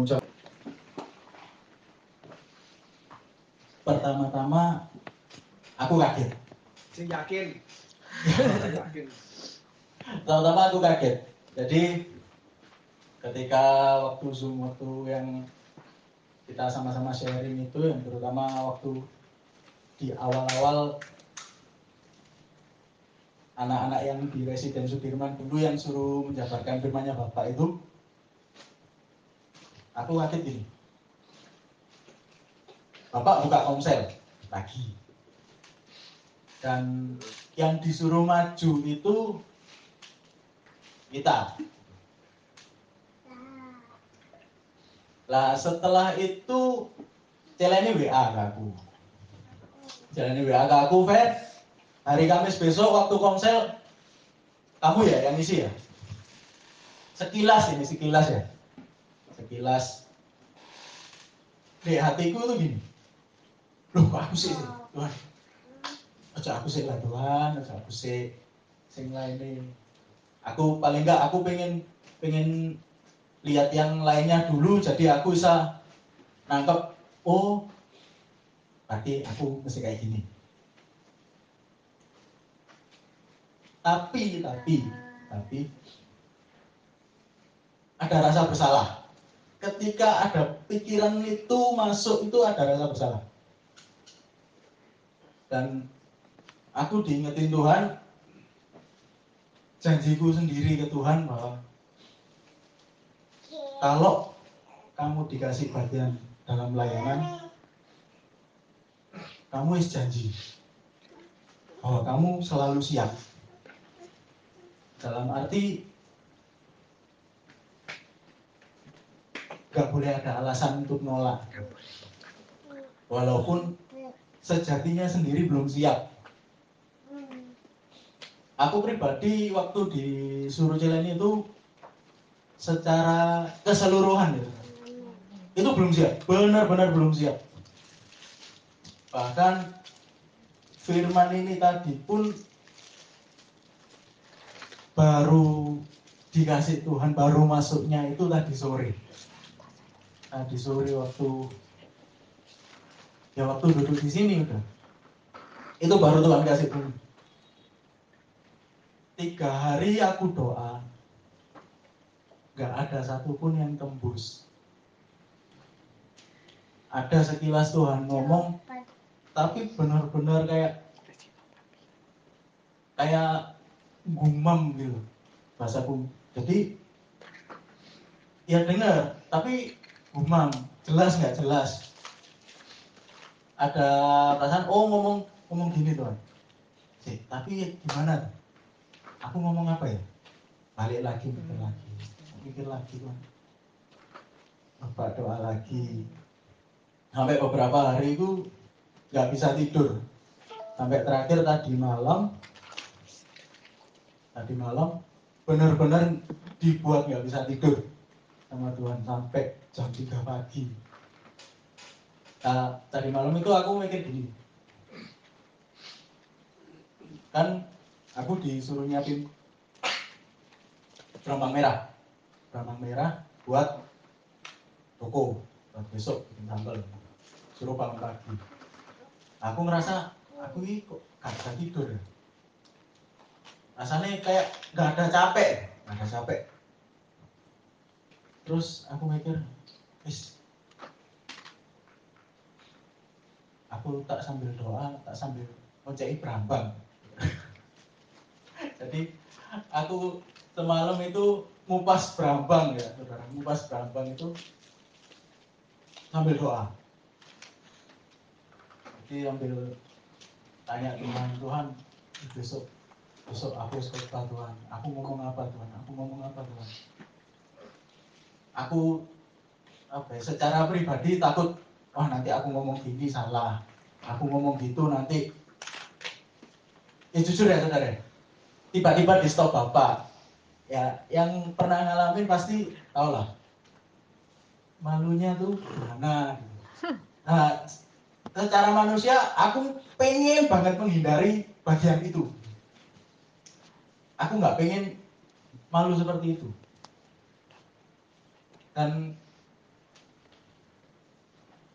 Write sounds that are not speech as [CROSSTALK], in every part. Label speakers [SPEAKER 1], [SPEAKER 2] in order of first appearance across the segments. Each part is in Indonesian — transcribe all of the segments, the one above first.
[SPEAKER 1] mengucap pertama-tama aku kaget.
[SPEAKER 2] Sing yakin. [LAUGHS] yakin.
[SPEAKER 1] Pertama-tama aku kaget. Jadi ketika waktu zoom waktu yang kita sama-sama sharing itu yang terutama waktu di awal-awal anak-anak yang di residen Sudirman dulu yang suruh menjabarkan firmannya Bapak itu aku kaget gini. Bapak buka komsel lagi. Dan yang disuruh maju itu kita. Lah setelah itu celeni WA ke aku. Celeni WA ke aku Fer hari Kamis besok waktu komsel kamu ya yang isi ya? Sekilas ini sekilas ya sekilas. Di hatiku tuh gini. Loh kok aku sih? Tuhan aja aku sih lah Tuhan aja aku sih sing lainnya. Aku paling enggak aku pengen pengen lihat yang lainnya dulu jadi aku bisa nangkep oh berarti aku mesti kayak gini. Tapi tapi tapi ada rasa bersalah ketika ada pikiran itu masuk itu ada rasa bersalah. Dan aku diingetin Tuhan janjiku sendiri ke Tuhan bahwa kalau kamu dikasih bagian dalam layanan kamu is janji bahwa kamu selalu siap. Dalam arti gak boleh ada alasan untuk nolak. Walaupun sejatinya sendiri belum siap. Aku pribadi waktu disuruh jalan itu secara keseluruhan gitu. itu belum siap. Benar-benar belum siap. Bahkan firman ini tadi pun baru dikasih Tuhan baru masuknya itu tadi sore tadi sore waktu ya waktu duduk di sini udah itu baru Tuhan kasih Tuhan tiga hari aku doa. Nggak ada satupun yang tembus. Ada sekilas Tuhan ngomong tapi benar-benar kayak kayak gumam gitu bahasaku jadi ya dengar tapi gumam jelas nggak? Jelas. Ada perasaan oh ngomong ngomong gini tuh sih tapi gimana aku ngomong apa ya? Balik lagi mikir lagi mikir lagi tuh apa doa lagi. Sampai beberapa hari itu nggak bisa tidur. Sampai terakhir tadi malam tadi malam benar-benar dibuat nggak bisa tidur sama Tuhan sampai jam 3 pagi. Nah, tadi malam itu aku mikir gini, kan aku disuruh nyiapin berambang merah, berambang merah buat toko buat besok bikin sambal, suruh bangun pagi. Aku ngerasa aku ini kok gak bisa tidur ya. Rasanya kayak nggak ada capek nggak ada capek terus aku mikir is. Aku tak sambil doa tak sambil ngoceki berambang. [LAUGHS] Jadi aku semalam itu ngupas berambang ya saudara. Ngupas berambang itu sambil doa. Jadi sambil tanya Tuhan Tuhan besok besok aku khotbah Tuhan aku ngomong apa Tuhan? Aku ngomong apa Tuhan aku apa ya, secara pribadi takut wah nanti aku ngomong gini salah. Aku ngomong gitu nanti. Ya jujur ya saudara. Tiba-tiba di stop bapak. Ya yang pernah ngalamin pasti tau lah. Malunya tuh mana nah secara manusia aku pengen banget menghindari bagian itu. Aku nggak pengen malu seperti itu. Dan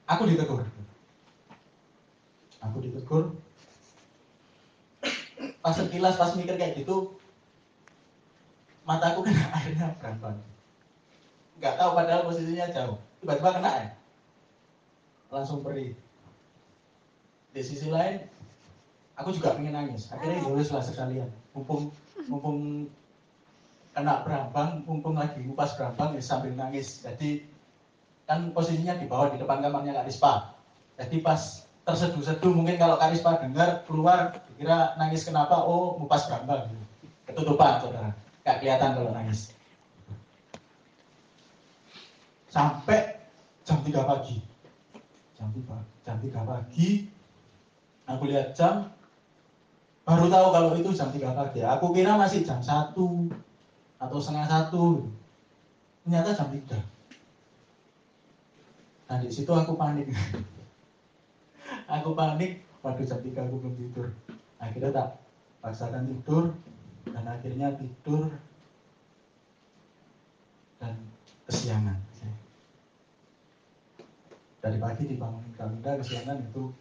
[SPEAKER 1] aku ditegur. Aku ditegur. Pas sekilas, pas mikir kayak gitu, mataku kena [LAUGHS] airnya berambang. Nggak tahu padahal posisinya jauh. Tiba-tiba kena ya. Langsung perih. Di sisi lain, aku juga pengen nangis. Akhirnya ya lah sekalian. Mumpung mumpung kena berambang, mumpung lagi ngupas berambang ya sambil nangis. Jadi kan posisinya di bawah di depan kamarnya Kak Rispa. Jadi pas terseduh-seduh mungkin kalau Kak Rispa dengar keluar kira nangis kenapa? Oh ngupas berambang. Ketutupan saudara. Gak kelihatan kalau nangis. Sampai jam 3 pagi. Jam 3, jam 3 pagi aku lihat jam baru tahu kalau itu jam 3 pagi. Aku kira masih jam 1 atau setengah satu. Ternyata jam tiga. Nah di situ aku panik. [LAUGHS] Aku panik. Waktu jam tiga aku belum tidur. Akhirnya tak paksakan tidur. Dan akhirnya tidur. Dan kesiangan. Dari pagi dibangun Kamida kesiangan itu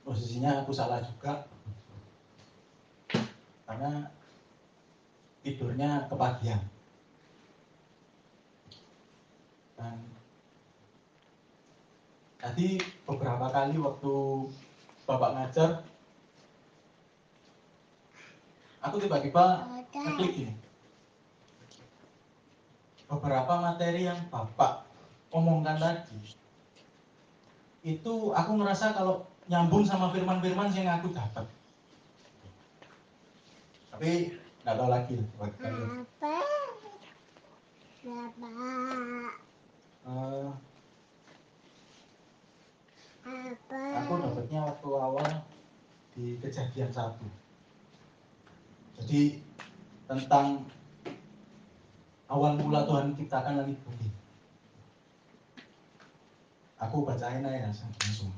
[SPEAKER 1] posisinya aku salah juga. Karena tidurnya kepagian. Dan tadi beberapa kali waktu Bapak ngajar, aku tiba-tiba ngeklik ini. Beberapa materi yang Bapak omongkan tadi, itu aku ngerasa kalau nyambung sama firman-firman yang aku dapat. Tapi nggak tahu lagi. Apa? Apa? Uh, apa? Aku dapatnya waktu awal di kejadian satu. Jadi tentang awal mula Tuhan menciptakan langit bumi. Aku bacain aja langsung.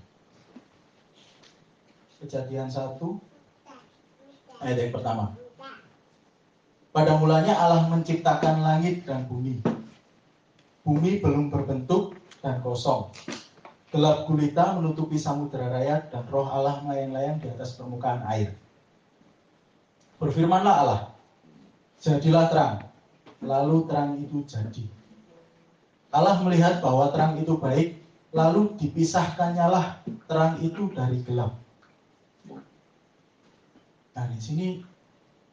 [SPEAKER 1] Kejadian satu ayat yang pertama. Pada mulanya Allah menciptakan langit dan bumi. Bumi belum berbentuk dan kosong. Gelap gulita menutupi samudera raya dan roh Allah melayang-layang di atas permukaan air. Berfirmanlah Allah, jadilah terang, lalu terang itu jadi. Allah melihat bahwa terang itu baik, lalu dipisahkannya lah terang itu dari gelap. Nah di sini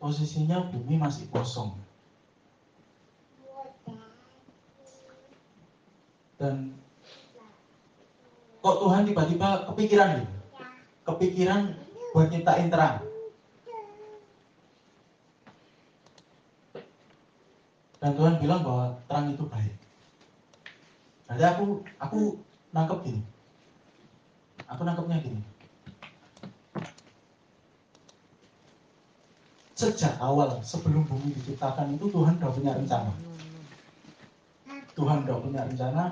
[SPEAKER 1] posisinya bumi masih kosong. Dan kok Tuhan tiba-tiba kepikiran gitu? Kepikiran buat nyiptain terang. Dan Tuhan bilang bahwa terang itu baik. Jadi aku aku nangkep gini. Aku nangkepnya gini. Sejak awal sebelum bumi diciptakan itu Tuhan sudah punya rencana. Tuhan sudah punya rencana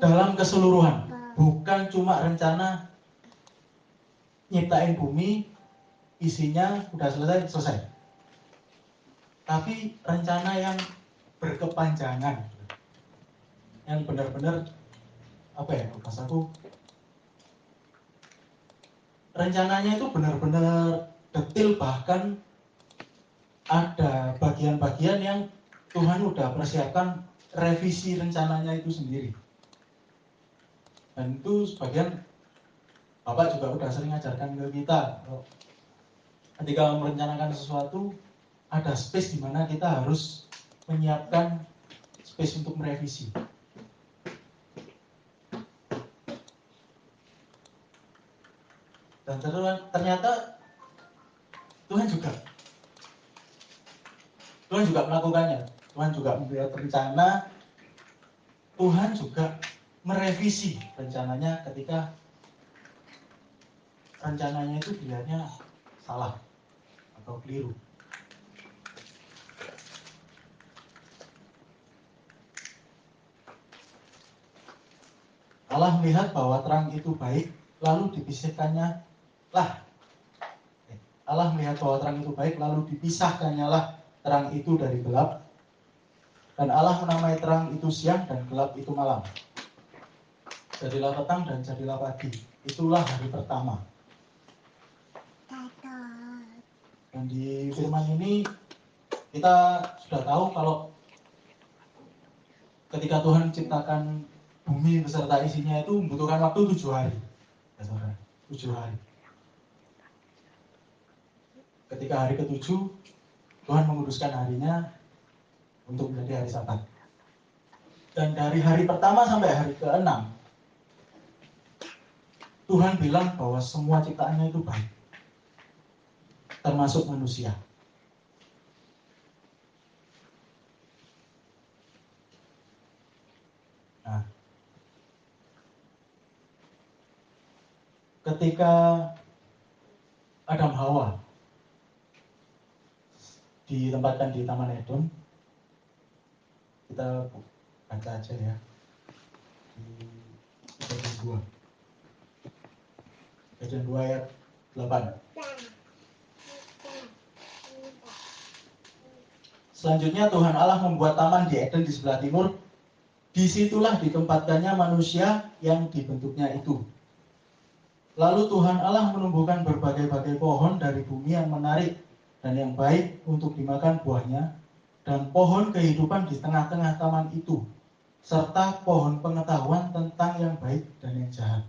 [SPEAKER 1] dalam keseluruhan, bukan cuma rencana nyiptain bumi, isinya udah selesai selesai. Tapi rencana yang berkepanjangan, yang benar-benar apa ya bahasaku rencananya itu benar-benar detil bahkan ada bagian-bagian yang Tuhan udah persiapkan revisi rencananya itu sendiri. Dan itu sebagian Bapak juga udah sering ajarkan ke kita. Ketika merencanakan sesuatu, ada space di mana kita harus menyiapkan space untuk merevisi. Dan ternyata Tuhan juga. Tuhan juga melakukannya. Tuhan juga membuat rencana. Tuhan juga merevisi rencananya ketika rencananya itu dilihatnya salah atau keliru. Allah melihat bahwa terang itu baik, lalu dipisahkannya lah Allah melihat bahwa terang itu baik, lalu dipisahkannya lah terang itu dari gelap. Dan Allah menamai terang itu siang dan gelap itu malam. jadilah petang dan jadilah pagi. Itulah hari pertama. Dan di firman ini kita sudah tahu kalau ketika Tuhan ciptakan bumi beserta isinya itu membutuhkan waktu tujuh hari. Ya, saudara, tujuh hari. Ketika hari ketujuh, Tuhan menguduskan harinya untuk menjadi hari sabat. Dan dari hari pertama sampai hari keenam, Tuhan bilang bahwa semua ciptaannya itu baik. Termasuk manusia. Nah, ketika Adam Hawa ditempatkan di Taman Eden, kita baca aja ya. Di kejadian 2 kejadian 2 ayat 8 Selanjutnya Tuhan Allah membuat taman di Eden di sebelah timur. Di situlah ditempatkannya manusia yang dibentuknya itu. Lalu Tuhan Allah menumbuhkan berbagai-bagai pohon dari bumi yang menarik dan yang baik untuk dimakan buahnya, dan pohon kehidupan di tengah-tengah taman itu, serta pohon pengetahuan tentang yang baik dan yang jahat.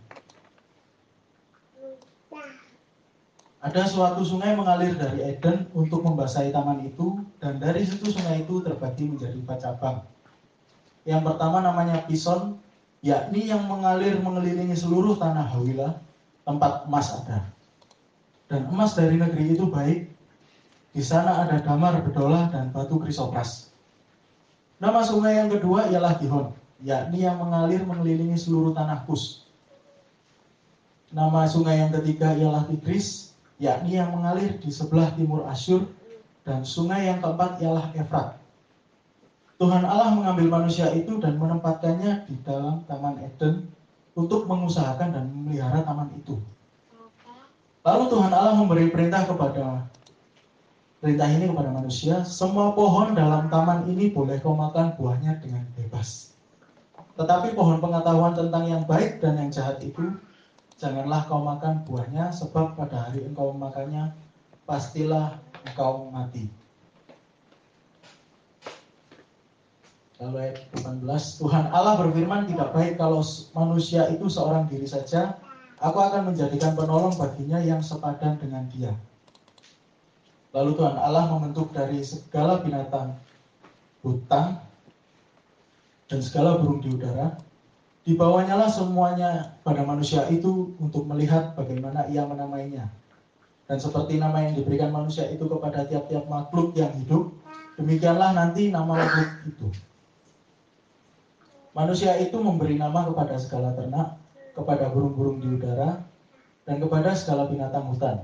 [SPEAKER 1] Ada suatu sungai mengalir dari Eden untuk membasahi taman itu, dan dari situ sungai itu terbagi menjadi empat cabang. Yang pertama namanya Pison, yakni yang mengalir mengelilingi seluruh tanah Hawila, tempat emas ada. Dan emas dari negeri itu baik, di sana ada damar bedola dan batu krisopras. Nama sungai yang kedua ialah Gihon, yakni yang mengalir mengelilingi seluruh tanah Kus. Nama sungai yang ketiga ialah Tigris, yakni yang mengalir di sebelah timur Asyur, dan sungai yang keempat ialah Efrat. Tuhan Allah mengambil manusia itu dan menempatkannya di dalam Taman Eden untuk mengusahakan dan memelihara taman itu. Lalu Tuhan Allah memberi perintah kepada perintah ini kepada manusia, semua pohon dalam taman ini boleh kau makan buahnya dengan bebas. Tetapi pohon pengetahuan tentang yang baik dan yang jahat itu janganlah kau makan buahnya, sebab pada hari engkau memakannya, pastilah engkau mati. Lalu ayat 18, Tuhan Allah berfirman tidak baik kalau manusia itu seorang diri saja, aku akan menjadikan penolong baginya yang sepadan dengan dia. Lalu Tuhan Allah membentuk dari segala binatang hutan dan segala burung di udara, Dibawanya lah semuanya pada manusia itu untuk melihat bagaimana ia menamainya. Dan seperti nama yang diberikan manusia itu kepada tiap-tiap makhluk yang hidup, demikianlah nanti nama makhluk itu. Manusia itu memberi nama kepada segala ternak, kepada burung-burung di udara, dan kepada segala binatang hutan.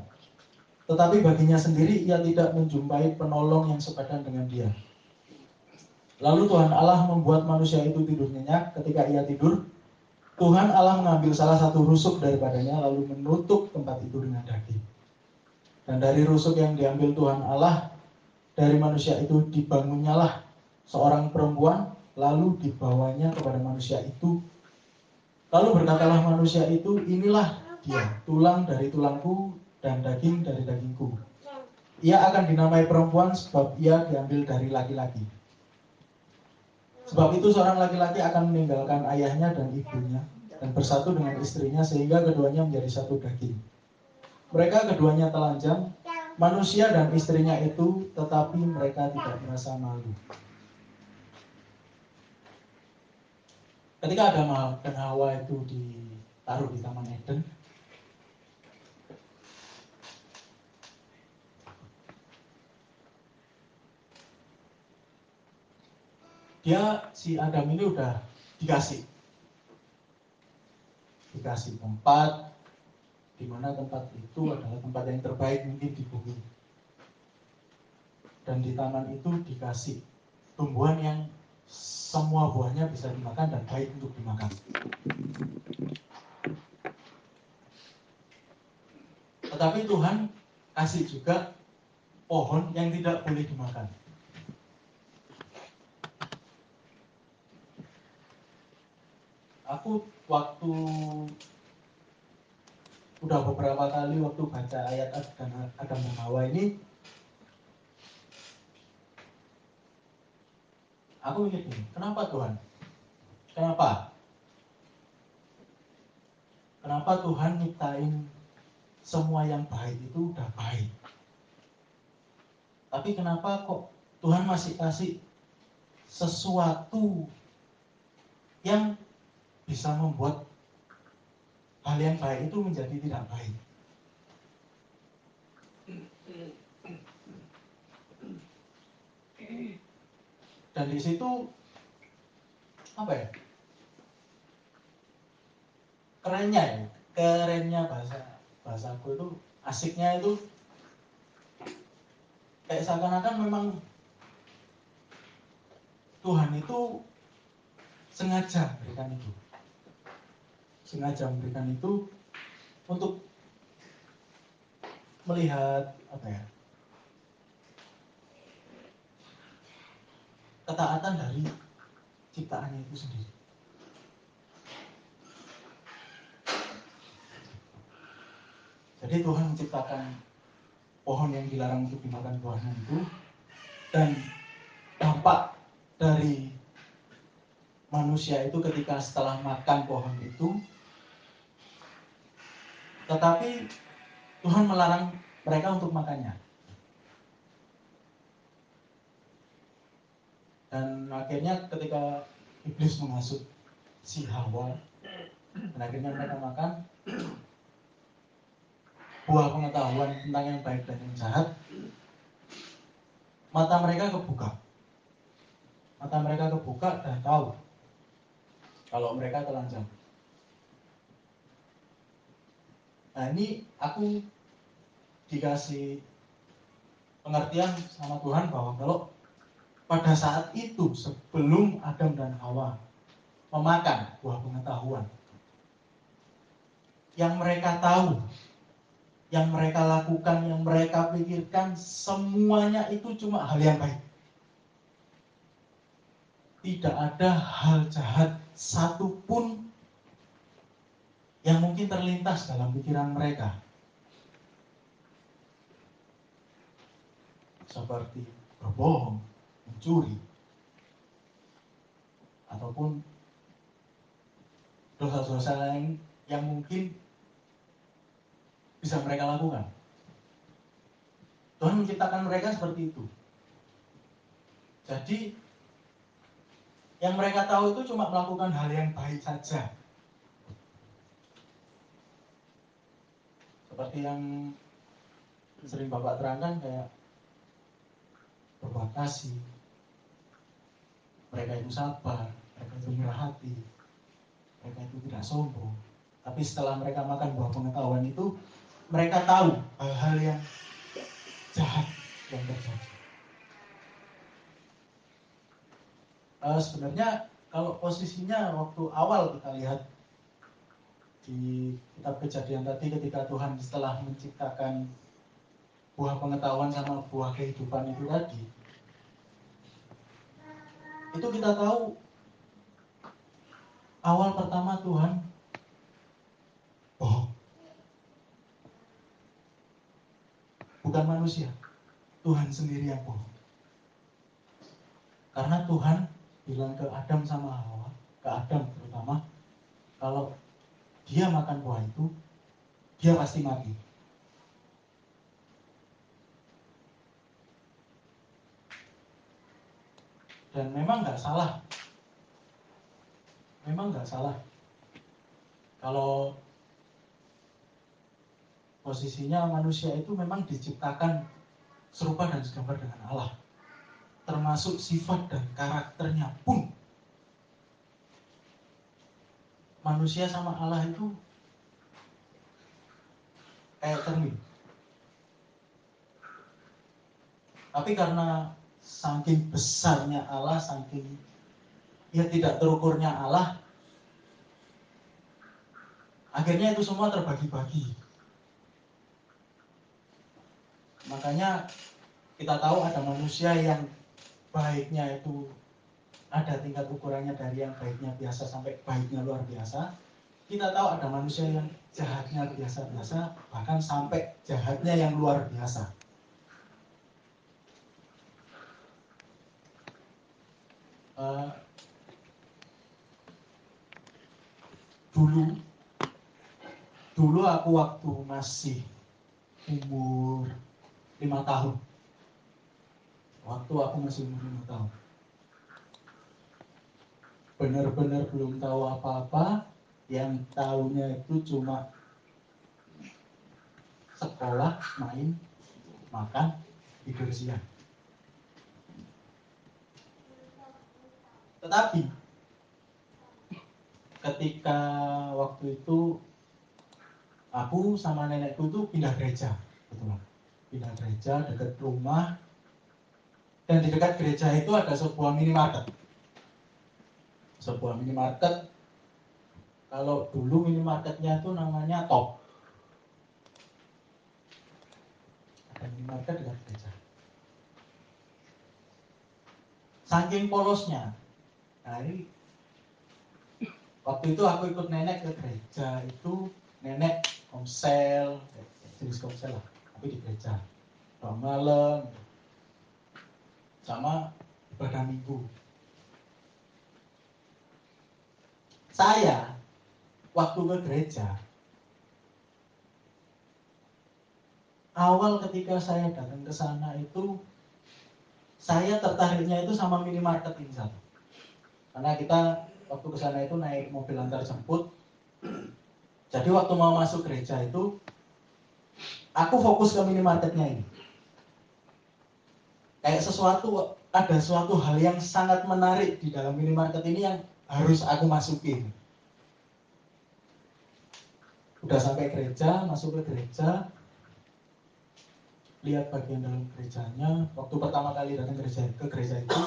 [SPEAKER 1] Tetapi baginya sendiri ia tidak menjumpai penolong yang sepadan dengan dia. Lalu Tuhan Allah membuat manusia itu tidur nyenyak. Ketika ia tidur, Tuhan Allah mengambil salah satu rusuk daripadanya lalu menutup tempat itu dengan daging. Dan dari rusuk yang diambil Tuhan Allah dari manusia itu dibangunnyalah seorang perempuan lalu dibawanya kepada manusia itu. Lalu berkatalah manusia itu, inilah dia, tulang dari tulangku dan daging dari dagingku. Ia akan dinamai perempuan sebab ia diambil dari laki-laki. Sebab itu seorang laki-laki akan meninggalkan ayahnya dan ibunya dan bersatu dengan istrinya sehingga keduanya menjadi satu daging. Mereka keduanya telanjang, manusia dan istrinya itu, tetapi mereka tidak merasa malu. Ketika Adam dan Hawa itu ditaruh di Taman Eden, dia si Adam ini udah dikasih. Dikasih tempat di mana tempat itu adalah tempat yang terbaik mungkin di bumi. Dan di taman itu dikasih tumbuhan yang semua buahnya bisa dimakan dan baik untuk dimakan. Tetapi Tuhan kasih juga pohon yang tidak boleh dimakan aku waktu udah beberapa kali waktu baca ayat Adam, Adam dan Hawa ini aku mikir kenapa Tuhan? Kenapa? Kenapa Tuhan nyiptain semua yang baik itu udah baik? Tapi kenapa kok Tuhan masih kasih sesuatu yang bisa membuat hal yang baik itu menjadi tidak baik. Dan di situ apa ya? Kerennya ya, kerennya bahasa bahasaku itu asiknya itu kayak seakan-akan memang Tuhan itu sengaja berikan itu sengaja memberikan itu untuk melihat apa ya ketaatan dari ciptaannya itu sendiri. Jadi Tuhan menciptakan pohon yang dilarang untuk dimakan buahnya itu dan dampak dari manusia itu ketika setelah makan pohon itu tetapi Tuhan melarang mereka untuk makannya. Dan akhirnya ketika iblis menghasut si Hawa, dan akhirnya mereka makan buah pengetahuan tentang yang baik dan yang jahat, mata mereka kebuka. Mata mereka kebuka dan tahu kalau mereka telanjang. Nah ini aku dikasih pengertian sama Tuhan bahwa kalau pada saat itu sebelum Adam dan Hawa memakan buah pengetahuan yang mereka tahu, yang mereka lakukan, yang mereka pikirkan semuanya itu cuma hal yang baik. Tidak ada hal jahat satupun yang mungkin terlintas dalam pikiran mereka. Seperti berbohong, mencuri, ataupun dosa-dosa lain yang mungkin bisa mereka lakukan. Tuhan menciptakan mereka seperti itu. Jadi yang mereka tahu itu cuma melakukan hal yang baik saja. Seperti yang sering Bapak terangkan kayak berbuat kasih, mereka itu sabar, mereka itu murah hati, mereka itu tidak sombong. Tapi setelah mereka makan buah pengetahuan itu, mereka tahu hal-hal yang jahat yang terjadi. Uh, sebenarnya kalau posisinya waktu awal kita lihat di kitab kejadian tadi ketika Tuhan setelah menciptakan buah pengetahuan sama buah kehidupan itu tadi. Itu kita tahu awal pertama Tuhan bohong bukan manusia Tuhan sendiri yang bohong. Karena Tuhan bilang ke Adam sama Hawa ke Adam terutama kalau dia makan buah itu, dia pasti mati. Dan memang nggak salah. Memang nggak salah. Kalau posisinya manusia itu memang diciptakan serupa dan segambar dengan Allah. Termasuk sifat dan karakternya pun manusia sama Allah itu kayak cermin. Tapi karena saking besarnya Allah, saking ya tidak terukurnya Allah, akhirnya itu semua terbagi-bagi. Makanya kita tahu ada manusia yang baiknya itu ada tingkat ukurannya dari yang baiknya biasa sampai baiknya luar biasa. Kita tahu ada manusia yang jahatnya biasa-biasa, bahkan sampai jahatnya yang luar biasa. Uh, dulu, dulu aku waktu masih umur lima tahun, waktu aku masih umur lima tahun benar-benar belum tahu apa-apa yang tahunya itu cuma sekolah main makan tidur siang. Tetapi ketika waktu itu aku sama nenekku itu pindah gereja betul. Pindah gereja dekat rumah dan di dekat gereja itu ada sebuah minimarket sebuah minimarket. Kalau dulu minimarketnya itu namanya top. Ada minimarket dengan gereja saking polosnya. Nah ini waktu itu aku ikut nenek ke gereja itu nenek komsel jenis komsel lah tapi di gereja. Malam sama ibadah minggu Saya waktu ke gereja awal ketika saya datang ke sana itu saya tertariknya itu sama minimarket ini satu. Karena kita waktu ke sana itu naik mobil antar jemput. Jadi waktu mau masuk gereja itu aku fokus ke minimarketnya ini. Kayak sesuatu ada suatu hal yang sangat menarik di dalam minimarket ini yang harus aku masukin. Udah sampai gereja masuk ke gereja. Lihat bagian dalam gerejanya. Waktu pertama kali datang gereja ke gereja itu.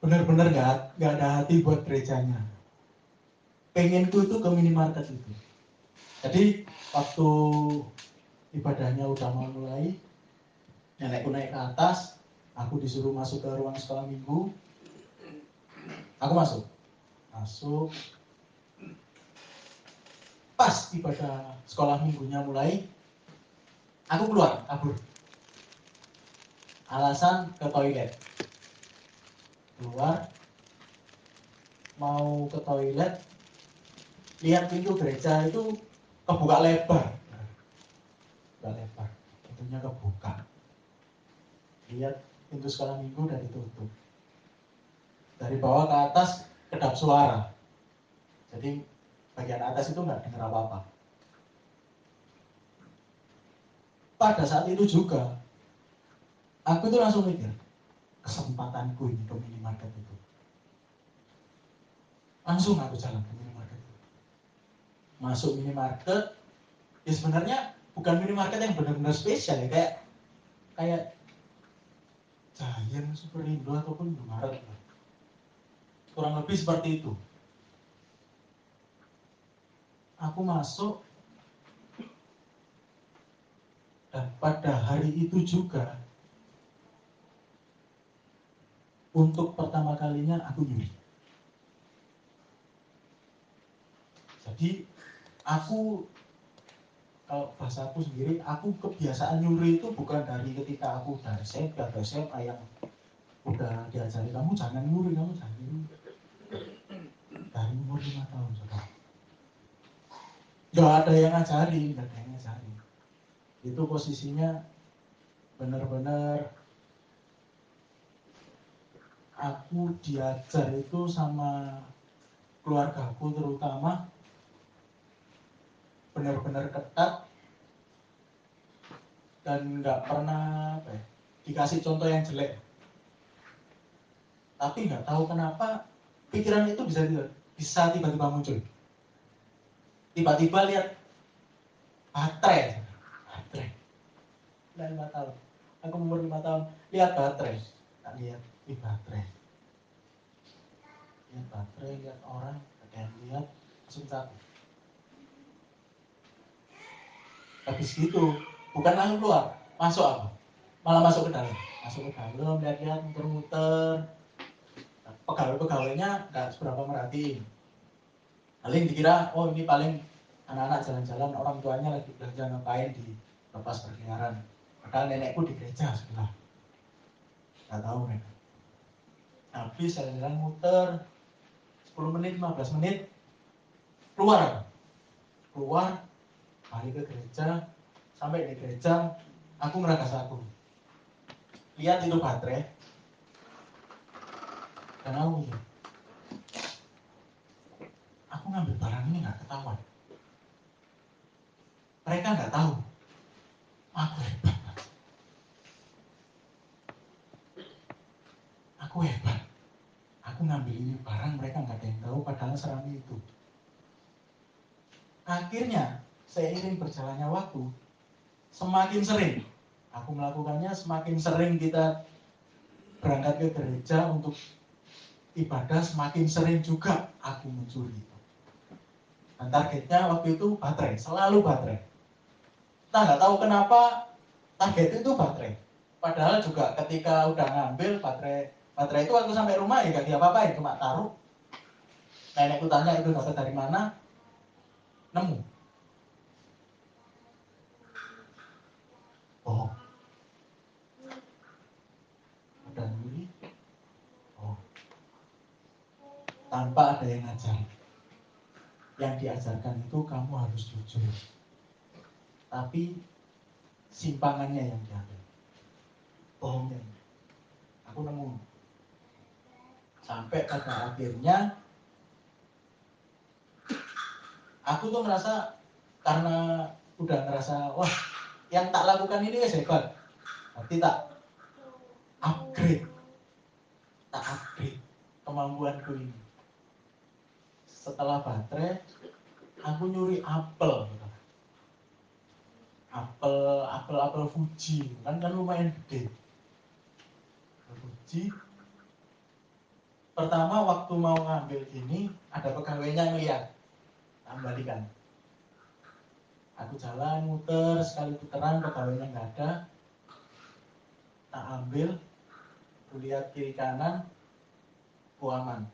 [SPEAKER 1] Benar-benar nggak nggak ada hati buat gerejanya. Pengenku itu ke minimarket itu. Jadi waktu ibadahnya udah mau mulai nenekku naik ke atas aku disuruh masuk ke ruang sekolah minggu. Aku masuk. Masuk. Pas ibadah sekolah minggunya mulai aku keluar kabur. Alasan ke toilet. Keluar. Mau ke toilet lihat pintu gereja itu kebuka lebar. Kebuka lebar. Pintunya kebuka. Lihat pintu sekolah minggu udah ditutup. Dari bawah ke atas kedap suara. Jadi bagian atas itu nggak dengar apa-apa. Pada saat itu juga, aku itu langsung mikir, kesempatanku ini ke minimarket itu. Langsung aku jalan ke minimarket itu. Masuk minimarket, ya sebenarnya bukan minimarket yang benar-benar spesial ya, kayak kayak Giant, Superindo ataupun Indomaret. Kurang lebih seperti itu. Aku masuk dan pada hari itu juga untuk pertama kalinya aku nyuri. Jadi aku kalau bahasa aku sendiri, aku kebiasaan nyuri itu bukan dari ketika aku dari SMP atau SMA yang udah diajari kamu jangan nyuri, kamu jangan nyuri. Dari umur lima tahun coba. Gak ada yang ngajari, gak ada yang ngajari. Itu posisinya benar-benar aku diajar itu sama keluargaku terutama benar-benar ketat dan nggak pernah apa ya, dikasih contoh yang jelek. Tapi nggak tahu kenapa pikiran itu bisa bisa tiba-tiba muncul. Tiba-tiba lihat baterai. Baterai. Nah, lima tahun. Aku umur lima tahun. Lihat baterai. Tak lihat. Di baterai. Lihat baterai lihat orang ada lihat langsung habis gitu bukan langsung keluar masuk apa malah masuk ke dalam. Masuk ke dalam lihat-lihat muter-muter. Pegawai-pegawainya nggak seberapa merhatiin. Paling dikira oh ini paling anak-anak jalan-jalan orang tuanya lagi belanja ngapain di lepas berkeliaran padahal nenekku di gereja sebelah. Nggak tahu mereka habis jalan-jalan muter. 10 menit 15 menit keluar. Keluar balik ke gereja sampai di gereja aku ngeragas aku lihat itu baterai. Dan aku aku ngambil barang ini nggak ketahuan. Mereka nggak tahu. Aku hebat aku hebat. Aku ngambil ini barang mereka nggak ada yang tahu padahal serami itu. Akhirnya seiring berjalannya waktu semakin sering aku melakukannya semakin sering kita berangkat ke gereja untuk ibadah semakin sering juga aku mencuri. Dan targetnya waktu itu baterai selalu baterai. Kita nggak tahu kenapa target itu baterai. Padahal juga ketika udah ngambil baterai baterai itu waktu sampai rumah ya gak diapa-apain cuma taruh. Nenekku tanya itu dapat dari mana? Nemu oh udah nyuri oh. Tanpa ada yang ngajar. Yang diajarkan itu kamu harus jujur. Tapi simpangannya yang diambil. Bohongnya. Aku nemu. Sampai pada akhirnya aku tuh merasa karena udah ngerasa wah yang tak lakukan ini ya hebat. Berarti tak upgrade. Tak upgrade kemampuanku ini. Setelah baterai aku nyuri apel apel apel apel Fuji. Kan kan lumayan gede. Fuji. Pertama waktu mau ngambil ini ada pegawainya ngeliat kembalikan Aku jalan muter sekali putaran pegawainya nggak ada. Tak ambil, aku lihat kiri kanan, aman.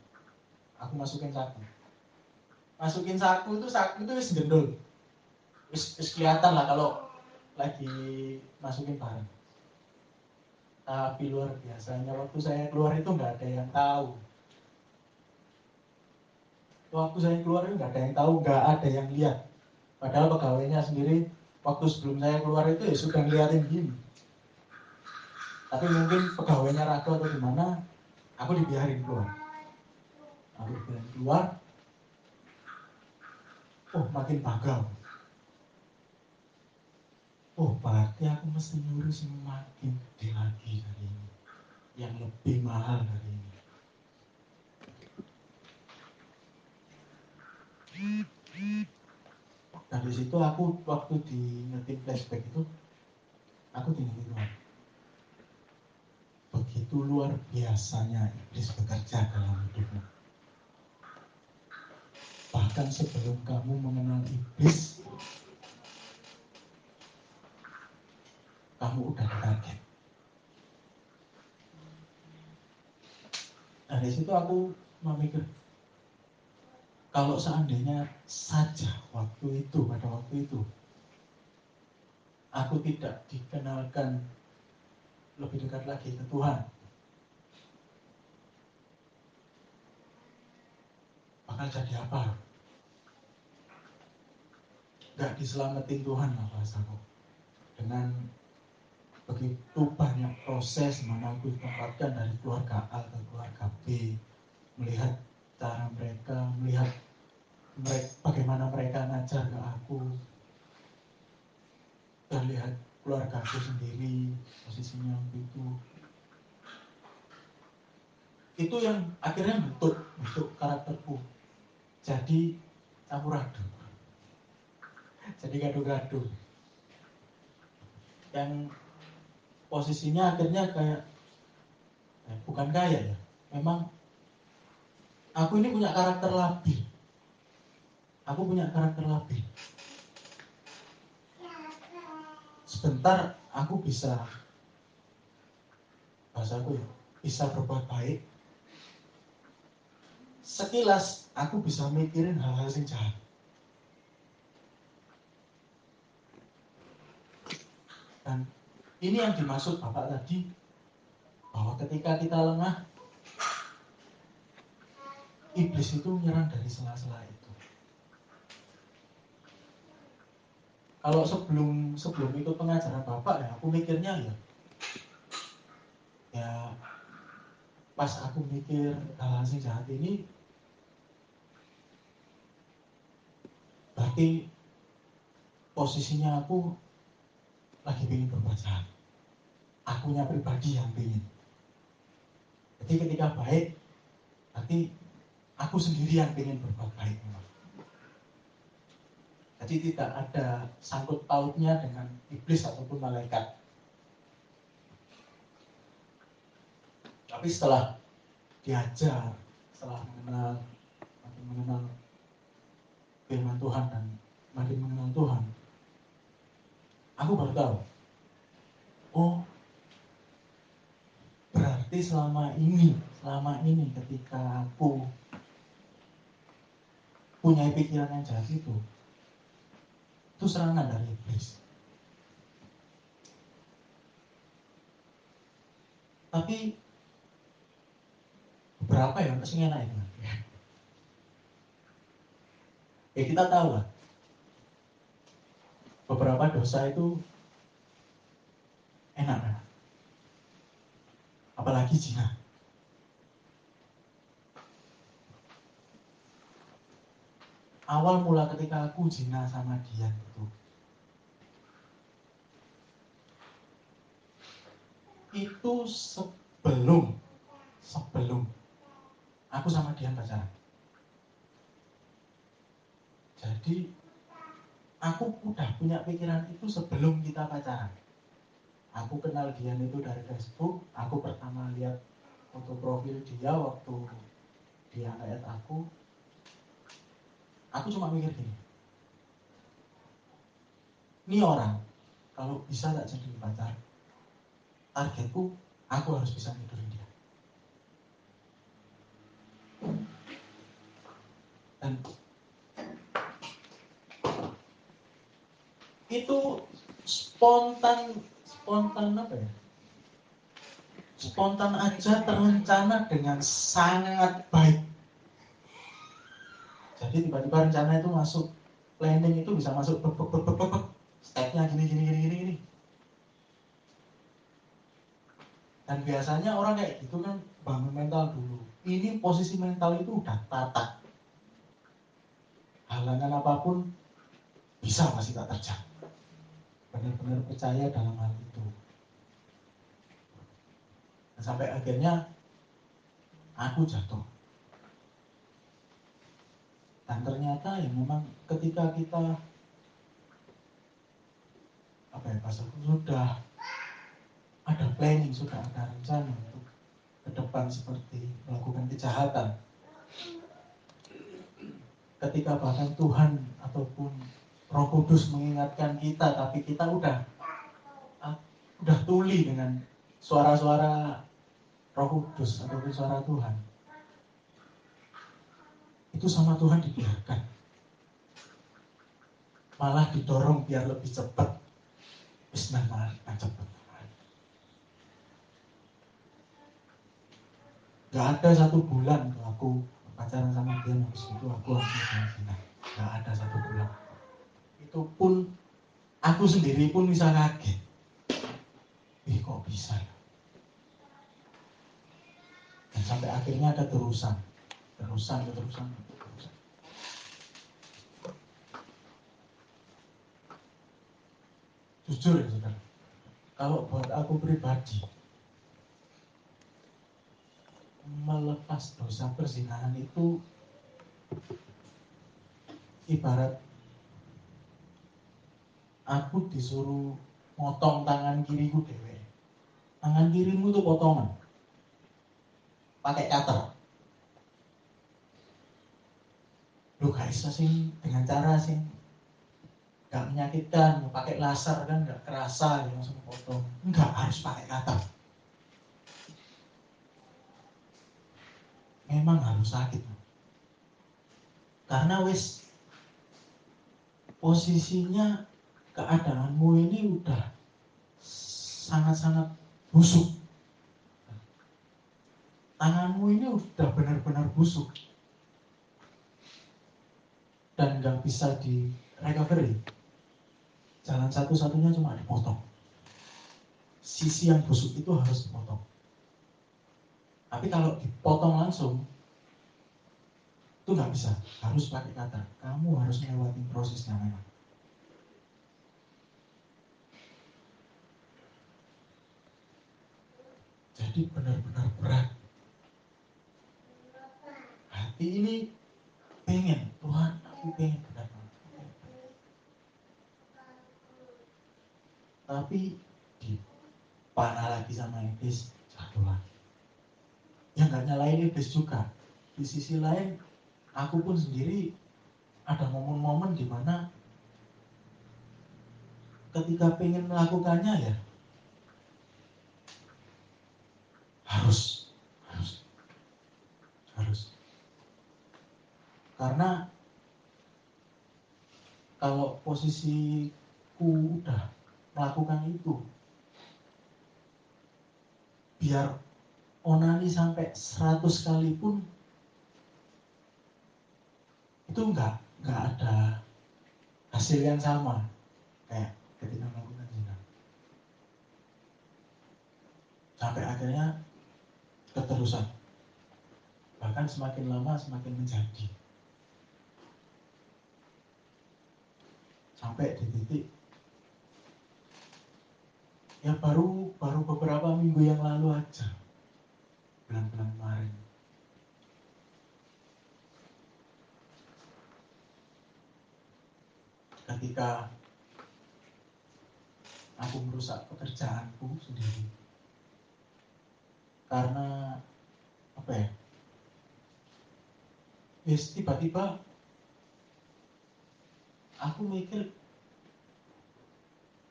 [SPEAKER 1] Aku masukin saku. Masukin saku itu saku itu wis gendul. Wis, wis kelihatan lah kalau lagi masukin barang. Tapi luar biasanya waktu saya keluar itu nggak ada yang tahu. Waktu saya keluar itu nggak ada yang tahu, nggak ada yang lihat Padahal pegawainya sendiri waktu sebelum saya keluar itu ya sudah ngeliatin gini. Tapi mungkin pegawainya ragu atau gimana, aku dibiarin keluar. Aku dibiarin keluar, oh makin bangga. Oh berarti aku mesti nyuruh semakin gede lagi dari ini. Yang lebih mahal dari ini. Di situ aku waktu di ngetik flashback itu aku tinggal Tuhan. Begitu luar biasanya iblis bekerja dalam hidupmu. Bahkan sebelum kamu mengenal iblis, kamu udah target. Nah, dari situ aku memikir, kalau seandainya saja waktu itu, pada waktu itu, aku tidak dikenalkan lebih dekat lagi ke Tuhan, bakal jadi apa? Gak diselamatin Tuhan lah bahasaku. Dengan begitu banyak proses mana aku ditempatkan dari keluarga A ke keluarga B, melihat cara mereka melihat mereka, bagaimana mereka ngajar ke aku dan lihat keluarga aku sendiri posisinya begitu itu yang akhirnya bentuk bentuk karakterku jadi campur aduk jadi gaduh-gaduh yang posisinya akhirnya kayak eh, bukan kaya ya memang Aku ini punya karakter labil. Aku punya karakter labil. Sebentar aku bisa bahasaku ya bisa berbuat baik sekilas aku bisa mikirin hal-hal yang jahat dan ini yang dimaksud Bapak tadi bahwa ketika kita lengah iblis itu menyerang dari sela-sela itu. Kalau sebelum sebelum ikut pengajaran Bapak ya aku mikirnya ya ya pas aku mikir hal-hal yang jahat ini berarti posisinya aku lagi ingin berbuat akunya pribadi yang ingin jadi ketika baik berarti aku sendiri yang ingin berbuat baik jadi tidak ada sangkut pautnya dengan iblis ataupun malaikat. Tapi setelah diajar setelah mengenal makin mengenal firman Tuhan dan makin mengenal Tuhan aku baru tahu oh berarti selama ini selama ini ketika aku punya pikiran yang jahat itu itu serangan dari iblis. Tapi berapa ya? Masih enak itu ya kita tahu lah. Beberapa dosa itu enak apalagi zina awal mula ketika aku zina sama dia itu itu sebelum sebelum aku sama dia pacaran jadi aku udah punya pikiran itu sebelum kita pacaran. Aku kenal dia itu dari Facebook aku pertama lihat foto profil dia waktu dia lihat aku aku cuma mikir gini. Ini orang kalau bisa tak jadi pacar targetku aku harus bisa tidurin dia. Dan itu spontan spontan apa ya? Spontan aja terencana dengan sangat baik jadi tiba-tiba rencana itu masuk planning itu bisa masuk stepnya gini gini gini gini gini. Dan biasanya orang kayak gitu kan bangun mental dulu. Ini posisi mental itu udah tata halangan apa pun bisa masih tak terjang. Benar-benar percaya dalam hal itu. Dan sampai akhirnya aku jatuh dan ternyata ya memang ketika kita apa ya pas sudah ada planning sudah ada rencana untuk ke depan seperti melakukan kejahatan ketika bahkan Tuhan ataupun Roh Kudus mengingatkan kita, tapi kita udah ah, udah tuli dengan suara-suara Roh Kudus ataupun suara Tuhan. Itu sama Tuhan dibiarkan. Malah didorong biar lebih cepat. Bismillah malah cepat. Gak ada satu bulan aku pacaran sama dia habis itu aku langsung Gak ada satu bulan itu pun aku sendiri pun bisa kaget. Ih kok bisa ya? Dan sampai akhirnya ada terusan, terusan, terusan. Jujur ya saudara, kalau buat aku pribadi, melepas dosa perzinahan itu ibarat aku disuruh motong tangan kiriku dewe. Tangan kirimu itu potongan. Pakai cutter. Lu bisa sih dengan cara sih gak menyakitkan, pakai laser kan gak kerasa ya langsung potong. Enggak harus pakai cutter. memang harus sakit. Karena wis posisinya keadaanmu ini udah sangat-sangat busuk. Tanganmu ini udah benar-benar busuk. Dan nggak bisa di recovery. Jalan satu-satunya cuma dipotong. Sisi yang busuk itu harus dipotong. Tapi kalau dipotong langsung, itu nggak bisa. Harus pakai kata. Kamu harus melewati prosesnya memang. Jadi benar-benar berat. Hati ini pengen, Tuhan pengen benar Tapi dipanah lagi sama iblis, jatuh lagi. Ya nggak nyalain iblis juga. Di sisi lain, aku pun sendiri ada momen-momen di mana ketika pengen melakukannya ya harus harus harus karena kalau posisiku udah melakukan itu biar onani sampai 100 kali pun itu enggak enggak ada hasil yang sama kayak ketika melakukan zina sampai akhirnya keterusan. Bahkan semakin lama semakin menjadi. Sampai di titik. Ya baru baru beberapa minggu yang lalu aja. Bulan-bulan kemarin. Ketika aku merusak pekerjaanku sendiri. Karena apa ya? Yes tiba-tiba aku mikir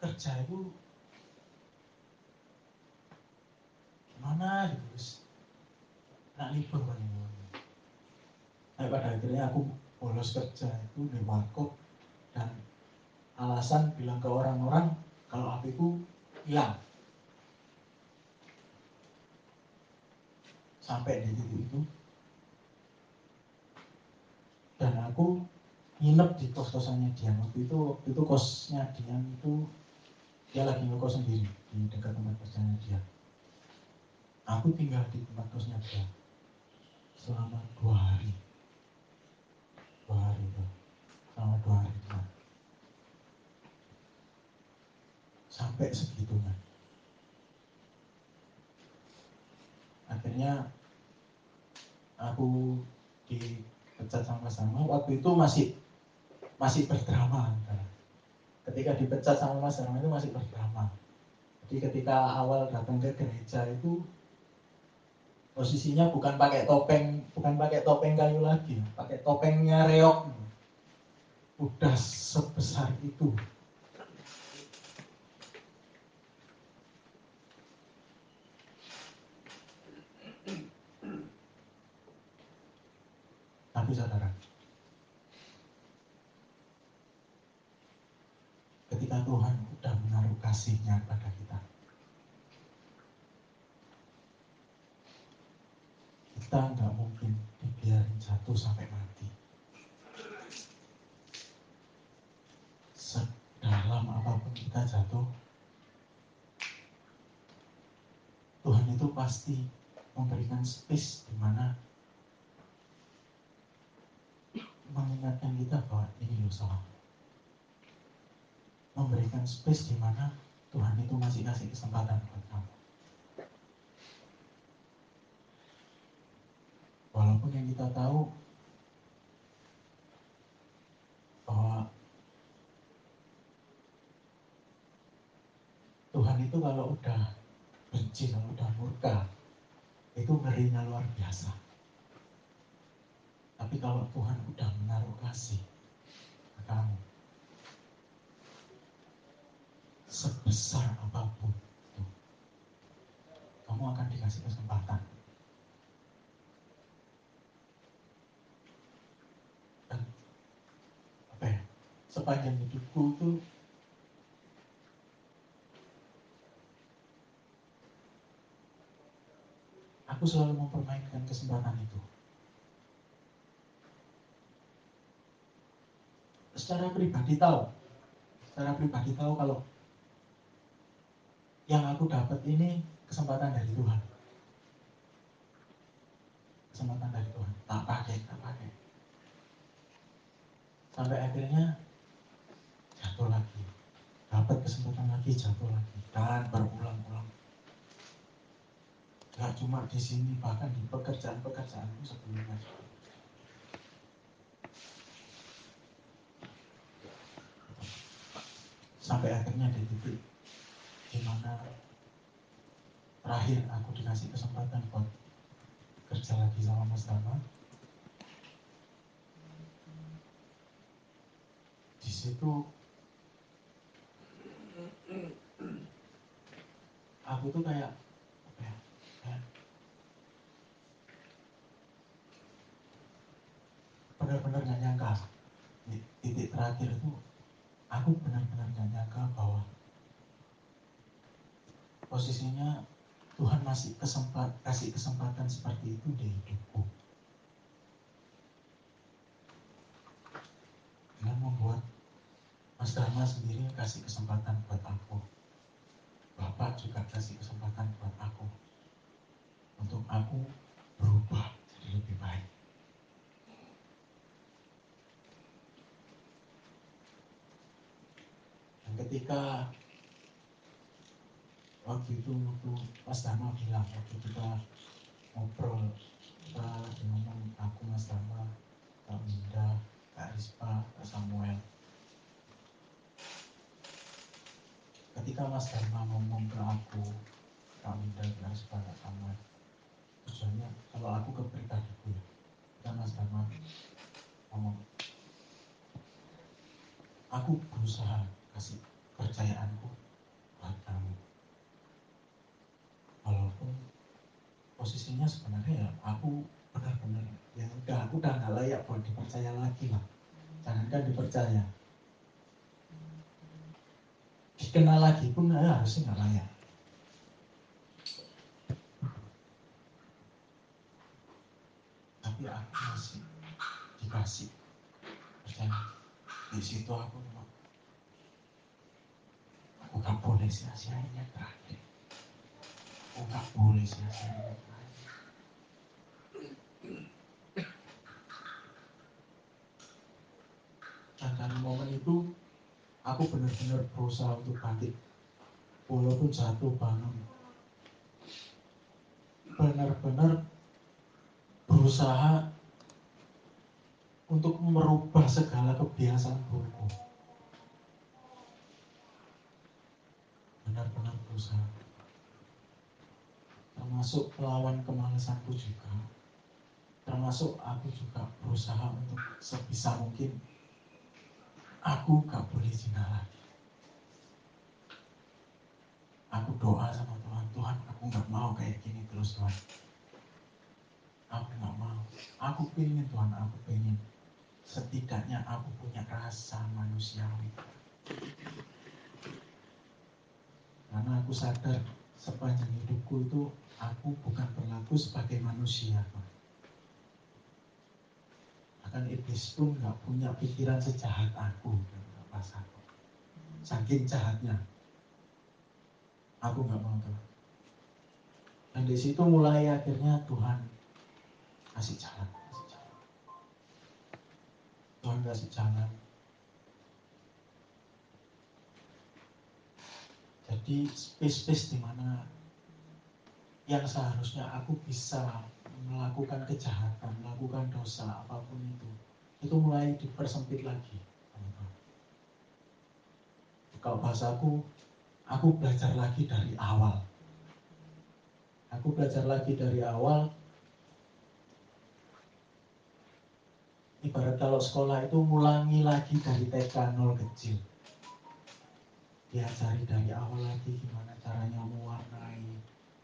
[SPEAKER 1] kerja itu gimana gitu terus nak libur kan? Nah, pada akhirnya aku bolos kerja itu di warkop dan alasan bilang ke orang-orang kalau apiku hilang. Sampai di titik itu. Dan aku nginep di kos kosannya dia waktu itu itu kosnya dia itu dia lagi ngekos sendiri di dekat tempat kerjanya dia aku tinggal di tempat kosnya dia selama dua hari. Dua hari itu selama dua hari itu sampai segitunya akhirnya aku dipecat sama-sama. Waktu itu masih masih berdrama ketika dipecat sama Mas Rama itu masih berdrama. Jadi ketika awal datang ke gereja itu posisinya bukan pakai topeng bukan pakai topeng kayu lagi pakai topengnya reok. Udah sebesar itu. Tapi saudara, ketika Tuhan sudah menaruh kasihnya kepada kita, kita nggak mungkin dibiarin jatuh sampai mati. Sedalam apa pun kita jatuh, Tuhan itu pasti memberikan space di mana mengingatkan kita bahwa ini loh. Memberikan space di mana Tuhan itu masih kasih kesempatan buat kamu. Walaupun yang kita tahu bahwa Tuhan itu kalau udah benci, kalau udah murka, itu ngerinya luar biasa. Tapi kalau Tuhan udah menaruh kasih ke kamu, sebesar apa pun itu, kamu akan dikasih kesempatan. Dan apa ya, sepanjang hidupku itu aku selalu mempermainkan kesempatan itu. Secara pribadi tahu, secara pribadi tahu kalau yang aku dapat ini kesempatan dari Tuhan. Kesempatan dari Tuhan. Tak pakai, tak pakai. Sampai akhirnya jatuh lagi. Dapat kesempatan lagi, jatuh lagi. Dan berulang-ulang. Gak cuma di sini, bahkan di pekerjaan-pekerjaanku sebelumnya. Sampai akhirnya di titik di mana terakhir aku dikasih kesempatan buat kerja lagi sama Mas Dama di situ aku tuh kayak ya, benar-benar gak nyangka. Titik terakhir itu aku benar-benar gak nyangka bahwa posisinya Tuhan masih kesempat, kasih kesempatan seperti itu di hidupku. Dengan membuat Mas Dharma sendiri kasih kesempatan buat aku. Bapak juga kasih kesempatan buat aku. Untuk aku berubah jadi lebih baik. Dan ketika waktu itu waktu Mas Dharma bilang waktu kita ngobrol kita lagi ngomong aku Mas Dharma Kak Minda Kak Rispa Kak Samuel. Ketika Mas Dharma ngomong ke aku Kak Minda Kak Rispa Kak Samuel tujuannya kalau aku ke pribadiku ya kita Mas Dharma ngomong aku berusaha kasih percayaanku buat kamu walaupun posisinya sebenarnya ya aku benar-benar ya udah aku udah nggak layak buat dipercaya lagi lah. Jangankan dipercaya. Dikenal lagi pun ya, harusnya nggak layak. Tapi aku masih dikasih percaya. Di situ aku aku gak boleh sia-siain yang terakhir dan dari momen itu aku benar-benar berusaha untuk bangkit walaupun jatuh bangun. Benar-benar berusaha untuk merubah segala kebiasaan burukku. Benar-benar berusaha termasuk melawan kemalasanku juga. Termasuk aku juga berusaha untuk sebisa mungkin aku gak boleh zina lagi. Aku doa sama Tuhan Tuhan aku gak mau kayak gini terus Tuhan. Aku gak mau. Aku pengen Tuhan aku pengen. Setidaknya aku punya rasa manusiawi. Karena aku sadar sepanjang hidupku itu aku bukan berlaku sebagai manusia Tuhan bahkan iblis pun nggak punya pikiran sejahat aku pas aku saking jahatnya. Aku nggak mau tuh dan di situ mulai akhirnya Tuhan kasih jalan kasih jalan. Tuhan kasih jalan jadi space-space di mana yang seharusnya aku bisa melakukan kejahatan, melakukan dosa apa pun itu, itu mulai dipersempit lagi. Kalau bahasaku, aku belajar lagi dari awal. Aku belajar lagi dari awal. Ibarat kalau sekolah itu ngulangi lagi dari TK nol kecil. Diajari dari awal lagi gimana caranya mewarnai.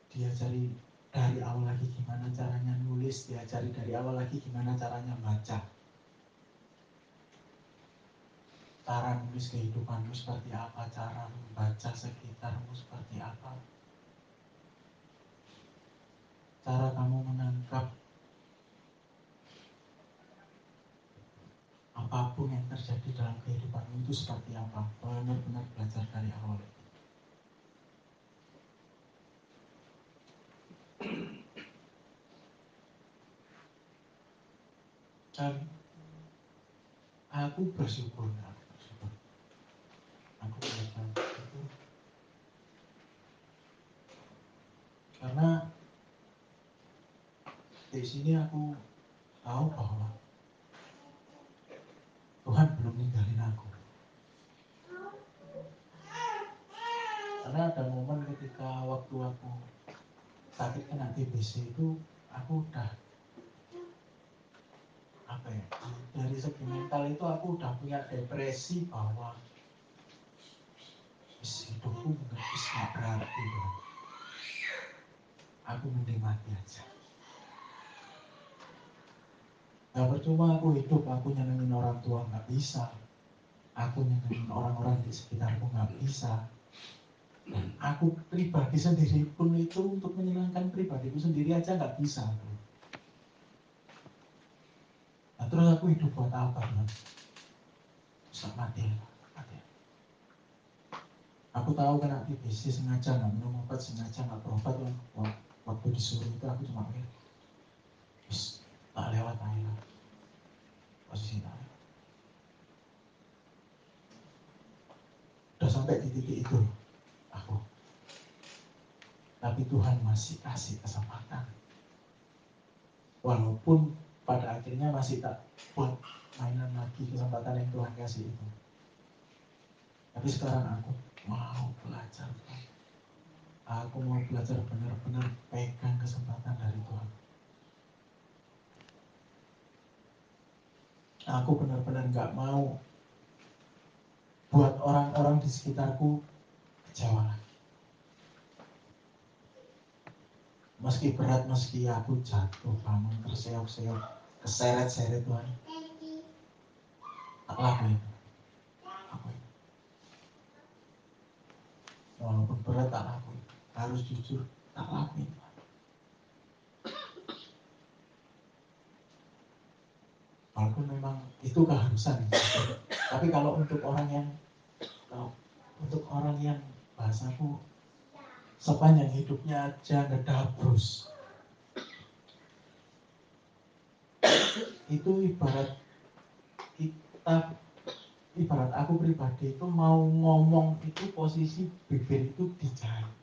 [SPEAKER 1] Diajari dari awal lagi gimana caranya nulis, diajari dari awal lagi gimana caranya baca. cara nulis kehidupanmu seperti apa, cara membaca sekitarmu seperti apa, cara kamu menangkap apa pun yang terjadi dalam kehidupanmu itu seperti apa, benar-benar belajar dari awal. Dan aku bersyukur, aku bersyukur. Aku belajar itu karena di sini aku tahu bahwa Tuhan belum ninggalin aku. Karena ada momen waktu aku sakit kena TBC itu aku udah apa ya dari segi mental itu aku udah punya depresi bahwa hidupku nggak bisa berarti aku mending mati aja Gak percuma aku hidup, aku nyenengin orang tua nggak bisa. Aku nyenengin orang-orang di sekitarku nggak bisa. Aku pribadi sendiri pun itu untuk menyenangkan pribadiku sendiri aja nggak bisa. Nah, terus aku hidup buat apa, Bang? Bisa mati. Aku tahu kena TBC sengaja nggak minum obat, sengaja nggak berobat. Waktu disuruh itu aku cuma mikir, tak lewat aja posisi tak Udah sampai di titik itu aku. Tapi Tuhan masih kasih kesempatan. Walaupun pada akhirnya masih tak buat mainan lagi kesempatan yang Tuhan kasih itu. Tapi sekarang aku mau belajar Aku mau belajar benar-benar pegang kesempatan dari Tuhan. Aku benar-benar nggak mau buat orang-orang di sekitarku kecewa Meski berat, meski aku jatuh, bangun, terseok-seok, keseret-seret Tuhan. Tak lakuin. Aku Walaupun berat tak lakuin. Harus jujur, tak lakuin. Walaupun memang itu keharusan. Tapi kalau untuk orang yang untuk orang yang bahasaku sepanjang hidupnya aja ngedabrus itu ibarat kita ibarat aku pribadi itu mau ngomong itu posisi bibir itu dijahit.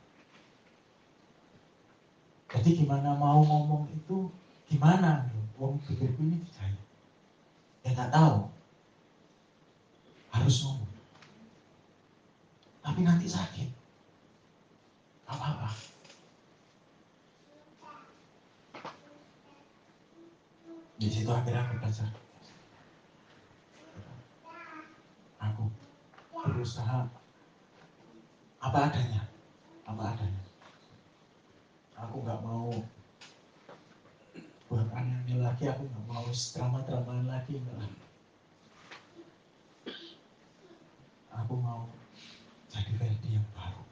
[SPEAKER 1] Jadi gimana mau ngomong itu gimana? Wong bibirku ini dijahit. Ya nggak tahu. Harus ngomong tapi nanti sakit apa-apa. Di situ akhirnya aku belajar. Aku berusaha apa adanya, apa adanya. Aku nggak mau buat aneh lagi, aku nggak mau drama-dramaan lagi. Aku mau jadi Ferdi yang baru.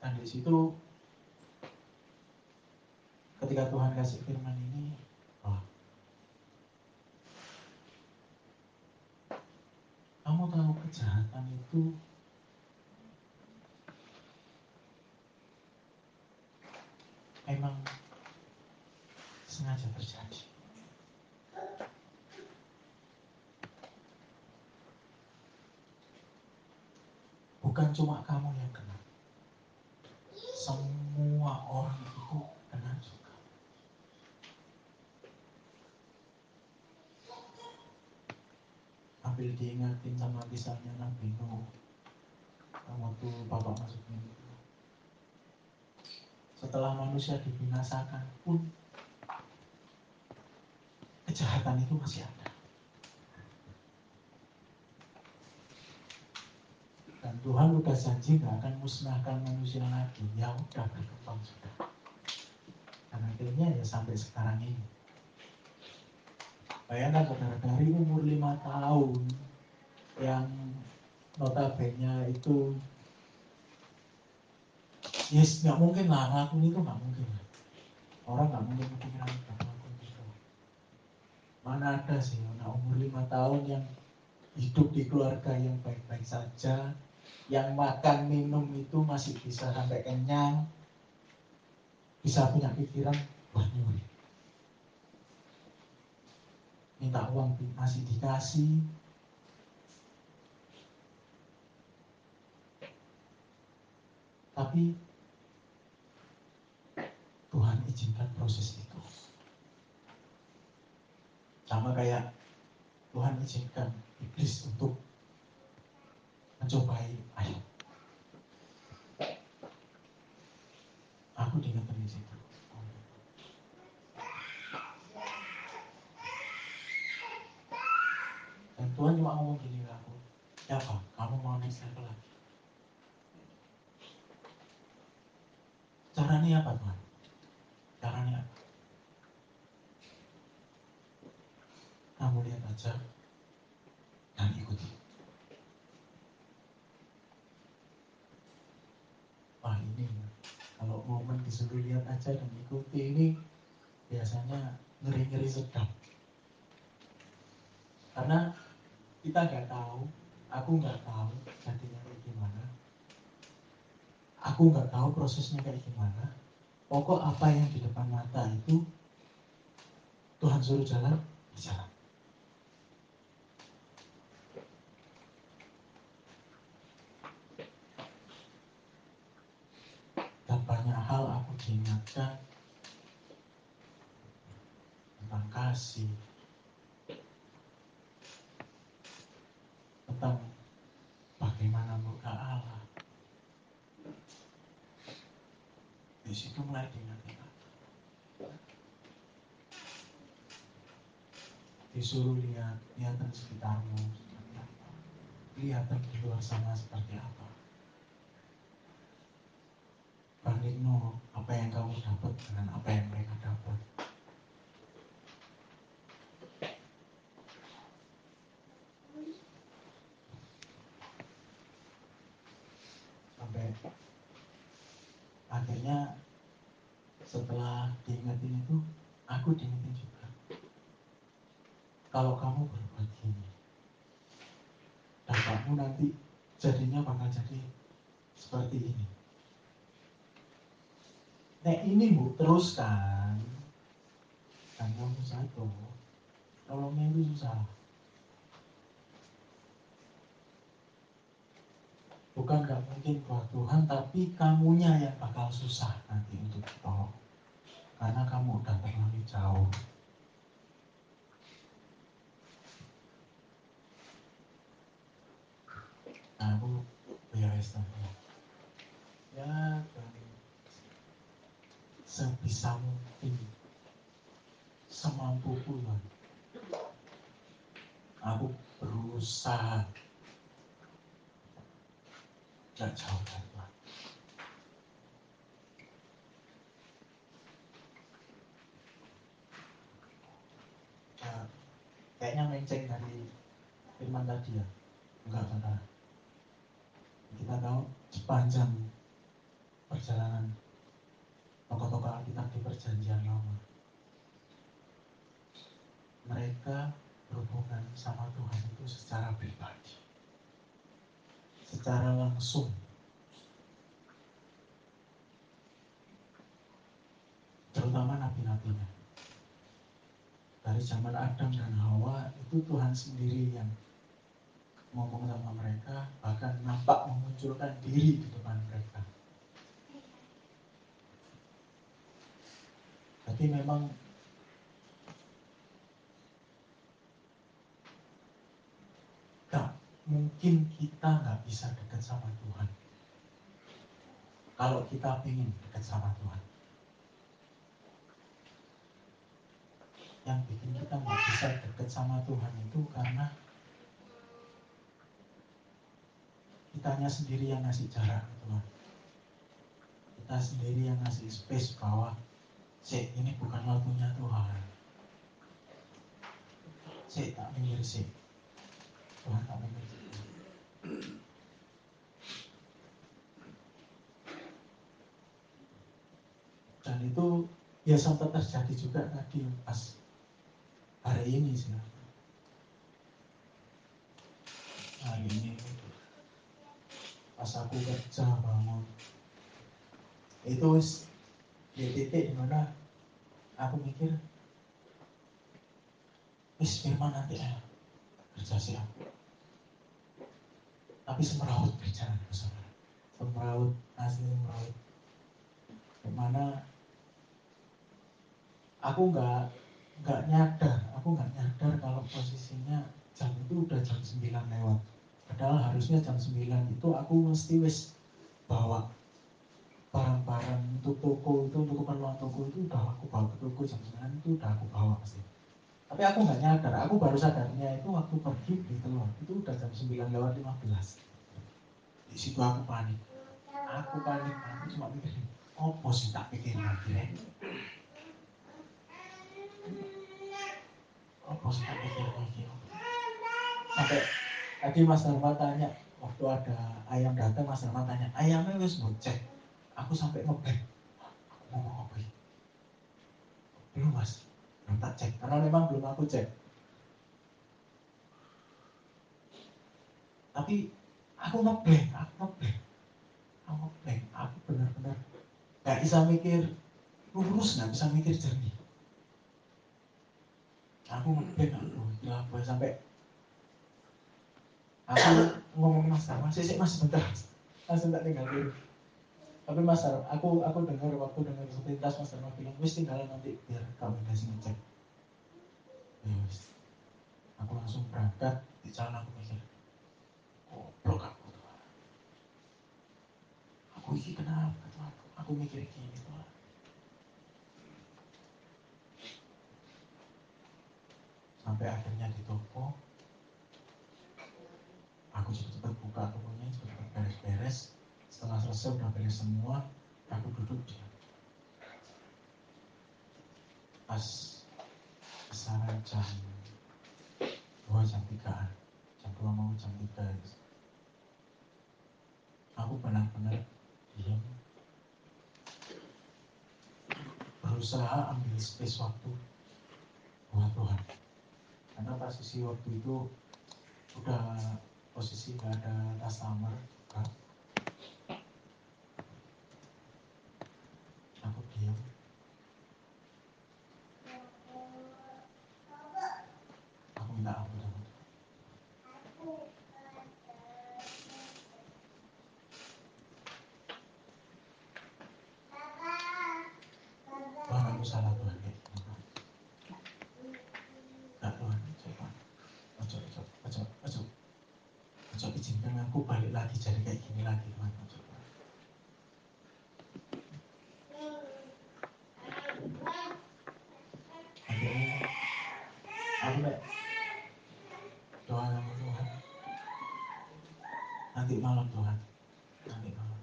[SPEAKER 1] Dan di situ ketika Tuhan kasih firman ini, oh, kamu tahu kejahatan itu memang sengaja terjadi. Bukan cuma kamu yang kena semua orang itu kena juga. Ambil diingatin sama kisahnya Nabi Nuh waktu bapak masuk itu. Setelah manusia dibinasakan pun kejahatan itu masih ada. Dan Tuhan udah janji nggak akan musnahkan manusia lagi. Ya udah berkembang sudah. akhirnya ya sampai sekarang ini bayangkan saudara dari umur lima tahun yang notabene itu yes nggak mungkin lah ngelakuin itu nggak mungkin orang nggak mungkin kepikiran itu mana ada sih anak umur lima tahun yang hidup di keluarga yang baik-baik saja yang makan minum itu masih bisa sampai kenyang bisa punya pikiran nyuri minta uang masih dikasih. Tapi Tuhan izinkan proses itu sama kayak Tuhan izinkan iblis untuk mencobai ayat aku diingatkan di dan Tuhan cuma ngomong gini ke aku ya kamu mau next level lagi? Caranya apa Tuhan? Caranya apa kamu lihat aja dan ikuti. Wah ini kalau momen disuruh lihat aja dan ikuti ini biasanya ngeri-ngeri sedap. Karena kita nggak tahu aku nggak tahu jadinya kayak gimana. Aku nggak tahu prosesnya kayak gimana. Pokok apa yang di depan mata itu Tuhan suruh jalan berjalan dan banyak diingatkan tentang kasih tentang bagaimana murka Allah. Di situ mulai diingatkan Disuruh lihat, lihatan sekitarmu seperti apa. Lihatan di luar sana seperti apa. Banding no, apa yang kamu dapat dengan apa yang mereka dapat. sampai akhirnya setelah diingetin itu aku diingetin juga kalau kamu berbuat gini dampakmu nanti jadinya bakal jadi seperti ini nah ini bu teruskan. Dan kamu jatuh tolongnya itu susah. Bukan gak mungkin buat Tuhan tapi kamunya yang bakal susah nanti untuk ditolong. Karena kamu udah terlalu jauh. Nah, aku nanti ya sebisa mungkin semampuku Tuhan aku berusaha gak jauh Tuhan. Nah, kayaknya menceng dari firman tadi ya. Enggak, saudara. Kita tahu sepanjang perjalanan tokoh-tokoh Alkitab di perjanjian lama. Mereka berhubungan sama Tuhan itu secara pribadi secara langsung. Terutama nabi-nabinya. Dari zaman Adam dan Hawa itu Tuhan sendiri yang ngomong sama mereka, bahkan nampak memunculkan diri di depan mereka. Tapi memang mungkin kita nggak bisa dekat sama Tuhan. Kalau kita ingin dekat sama Tuhan. Yang bikin kita nggak bisa dekat sama Tuhan itu karena kitanya sendiri yang ngasih jarak Tuhan. Kita sendiri yang ngasih space bahwa Sik, ini bukan waktunya Tuhan. Sik, tak minggir sik. Tuhan tak minggir sik. Dan itu ya sempat terjadi juga tadi pas hari ini sih. Hari ini pas aku kerja bangun itu di titik di mana aku mikir wis firman nanti ya kerja siap tapi semeraut berjalan bersama semeraut asli semeraut di mana aku nggak nggak nyadar aku nggak nyadar kalau posisinya jam itu udah jam 9 lewat. Padahal harusnya jam 9 itu aku mesti wis bawa barang-barang untuk toko itu untuk keperluan toko itu udah aku bawa ke toko jam 9 itu udah aku bawa pasti. Tapi aku nggak nyadar aku baru sadarnya itu waktu pergi di telur itu udah jam 9 lewat 15 di situ aku panik. Aku panik aku cuma mikir opo sih tak pikir lagi ya opo sih tak pikir lagi sampai tadi Mas Dharma tanya waktu ada ayam datang Mas Dharma tanya ayamnya wis cek aku sampai ngeblank ngomong apa belum mas. Belum tak cek karena memang belum aku cek. Tapi aku ngeblank aku ngeblank aku ngeblank aku benar-benar gak bisa mikir. Lurus gak bisa mikir jernih. Aku ngeblank aku apa? Sampai aku ngomong mas mas sih mas bentar langsung tak tinggal dulu tapi Mas aku aku dengar waktu dengar sepintas Mas Dharma bilang wis tinggal nanti biar kamu kasih ngecek. Ya wis. Aku langsung berangkat di sana aku mikir goblok aku tuh aku ini kenapa tuh aku, aku mikir gini tuh sampai akhirnya di toko aku cepet-cepet buka tokonya cepet-cepet beres-beres setelah selesai udah beres semua aku duduk di pas kisaran jam dua jam tigaan jam dua mau jam tiga. Aku benar-benar diam. Berusaha ambil space waktu buat Tuhan. Karena posisi waktu itu udah posisi gak ada customer kan nanti malam Tuhan nanti malam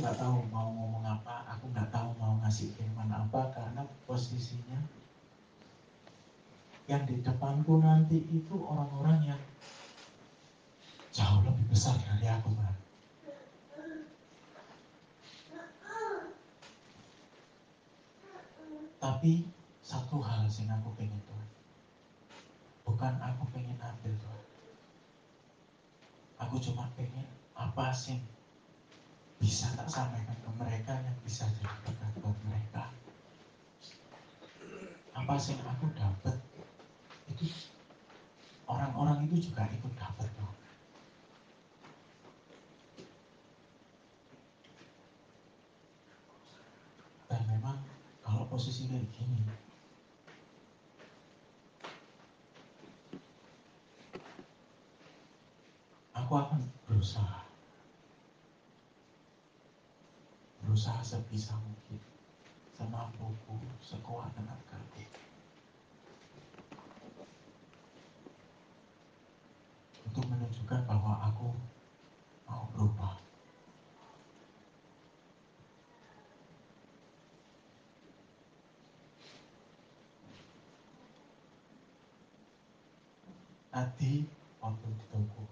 [SPEAKER 1] nggak tahu mau ngomong apa aku nggak tahu mau ngasih firman apa karena posisinya yang di depanku nanti itu orang-orang yang jauh lebih besar dari aku Tuhan tapi satu hal sih aku pengen Tuhan. Bukan aku pengen ambil Tuhan. Aku cuma pengen apa sih bisa tak sampaikan ke mereka yang bisa jadi berkat buat mereka. Apa sih yang aku dapat itu orang-orang itu juga ikut dapat loh. Dan memang kalau posisi kayak gini, aku akan berusaha berusaha sebisa mungkin. Semampuku sekuat tenagaku untuk menunjukkan bahwa aku mau berubah tadi waktu di toko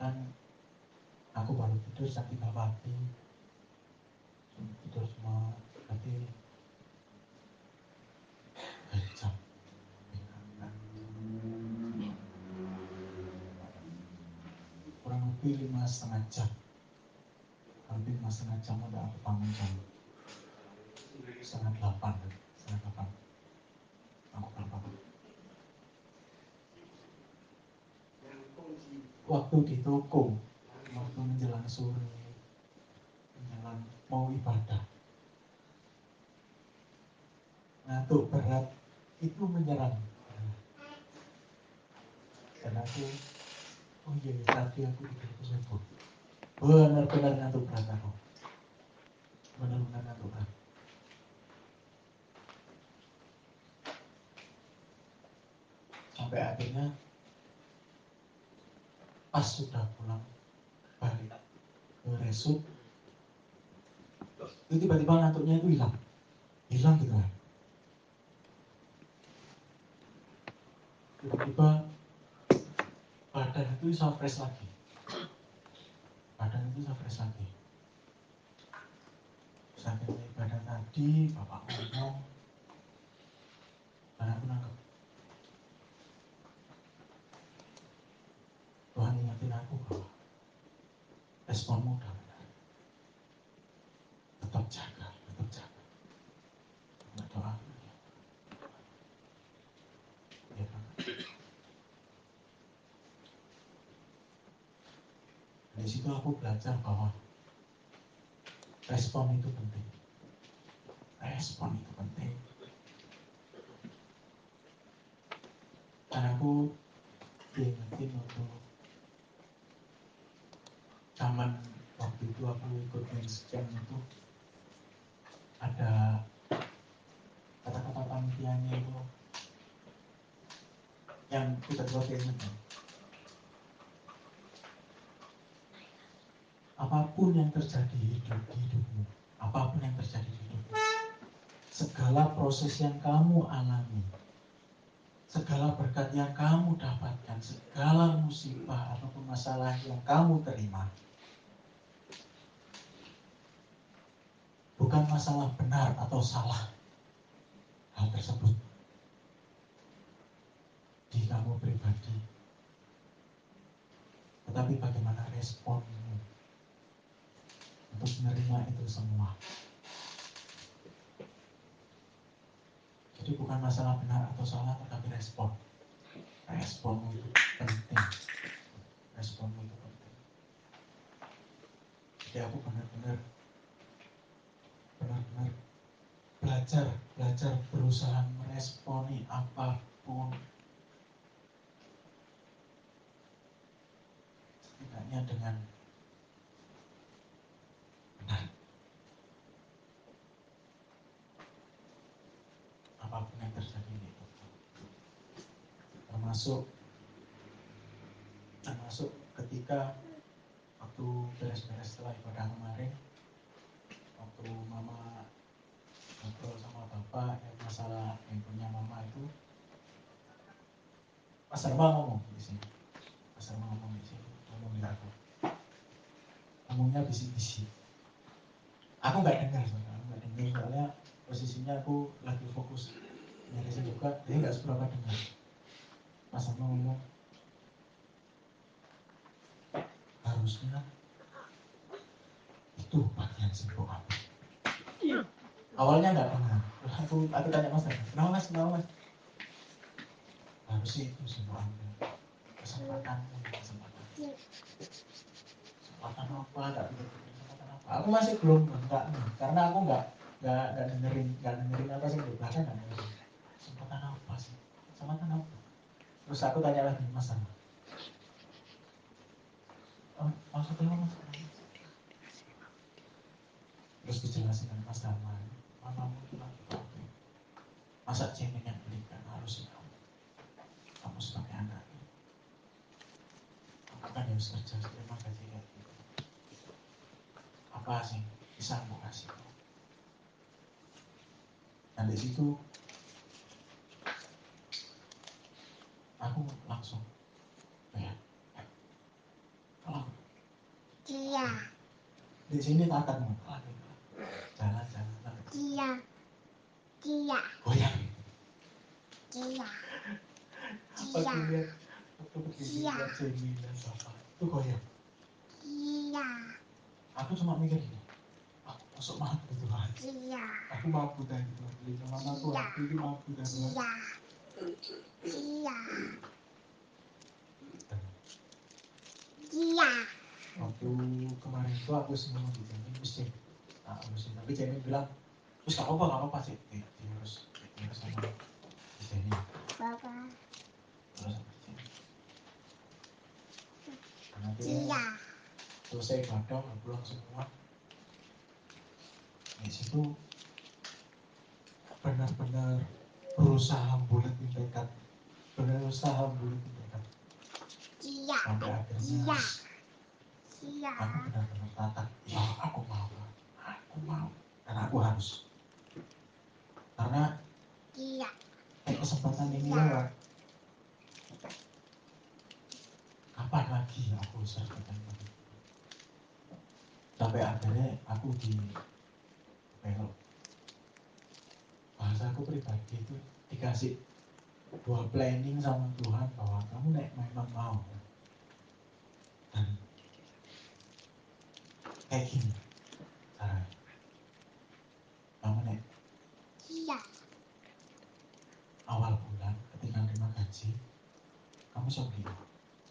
[SPEAKER 1] kan aku 3 pagi tidur cuma berarti jam kurang lebih lima setengah jam. Hampir lima setengah jam udah aku bangun jam setengah delapan setengah delapan. Aku bangun waktu di toko sore menjelang mau ibadah. Ngantuk berat itu menyerang. Dan aku oh iya tadi aku tidur subuh benar-benar ngantuk berat aku. Benar-benar ngantuk berat. Sampai akhirnya pas sudah pulang balik ke resut itu tiba-tiba ngantuknya itu hilang. Hilang gitu. Kan tiba-tiba badan itu bisa fresh lagi. Badan itu bisa fresh lagi. Sakitnya ibadah tadi bapak ngomong dan aku nangkep Tuhan ingatin aku bahwa responmu udah benar tetap jaga tetap jaga berdoa ya kan Di situ aku belajar bahwa respon itu penting. Respon itu penting. Dan aku diingetin waktu zaman waktu itu aku ikut scan itu ada kata-kata panitianya itu yang tiba-tiba keingetan apa pun yang terjadi hidup di hidupmu, apa pun yang terjadi di hidupmu, segala proses yang kamu alami, segala berkat yang kamu dapatkan, segala musibah ataupun masalah yang kamu terima, bukan masalah benar atau salah hal tersebut di kamu pribadi, tetapi bagaimana responmu untuk menerima itu semua. Jadi bukan masalah benar atau salah, tetapi respon. Responmu itu penting. Responmu itu penting. Jadi aku benar-benar benar-benar belajar, belajar berusaha meresponi apa pun. Setidaknya dengan benar. Apa pun yang terjadi di hidup. Termasuk termasuk ketika waktu beres-beres setelah ibadah kemarin waktu mama ngobrol sama bapak yang masalah handphonenya mama itu. Mas Arma ngomong di sini. Mas Arma ngomong di sini. Ngomong di aku. Ngomongnya bisik-bisik. Aku nggak dengar soalnya aku nggak dengar. Soalnya posisinya aku lagi fokus nyarisin juga jadi nggak seberapa dengar. Mas Arma ngomong harusnya itu bagian aku awalnya nggak Terus aku aku tanya mas kenapa mas? Kenapa mas? Harusnya itu aku kesempatan kesempatan. Kesempatan apa pikir kesempatan apa? Aku masih belum enggak karena aku nggak nggak nggak dengerin nggak dengerin apa sih di belakang nggak kesempatan apa sih? Kesempatan apa? Terus aku tanya lagi mas Arma oh, maksudnya mas terus dijelasin Mas Darman, mama itu lagi praktek. Masa cemen yang belikan harusnya kamu. Kamu sebagai anak. Aku kan harus kerja, terima gaji kayak gitu. Apa sih? Bisa aku kasih. Nah, Dan dari situ, aku langsung ya tolong iya
[SPEAKER 3] di sini
[SPEAKER 1] tatang
[SPEAKER 3] dia.
[SPEAKER 1] Dia.
[SPEAKER 3] Dia.
[SPEAKER 1] lihat waktu berdiri
[SPEAKER 3] Iya.
[SPEAKER 1] lihat Jenny dan bapak itu goyang
[SPEAKER 3] Dia.
[SPEAKER 1] aku cuma mikir gini ah masuk mampu Tuhan
[SPEAKER 3] Dia.
[SPEAKER 1] aku mampu dan Tuhan beli sama aku aku ini mampu dan Tuhan
[SPEAKER 3] Dia. Dia. Dia.
[SPEAKER 1] waktu kemarin itu aku semua di mesti tapi Jenny bilang terus gak apa gak apa sih di, diurus diurus sama di Jenny
[SPEAKER 3] Bapak.
[SPEAKER 1] terus sama di Jenny dan akhirnya
[SPEAKER 3] Dia.
[SPEAKER 1] selesai ibadah pulang semua di situ benar-benar berusaha buletin tekad berusaha buletin tekad
[SPEAKER 3] Dia.
[SPEAKER 1] sampai akhirnya
[SPEAKER 3] Iya. Dia.
[SPEAKER 1] aku benar-benar tatap ya aku mau aku mau dan aku harus karena
[SPEAKER 3] Dia.
[SPEAKER 1] eh, kesempatan ini lewat. Kapan lagi aku begitu sampai akhirnya aku di belok. Bahasa aku pribadi itu dikasih dua planning sama Tuhan bahwa kamu nek memang mau. Dan kayak gini caranya kamu nek
[SPEAKER 3] Dia.
[SPEAKER 1] awal bulan ketika terima gaji kamu shopping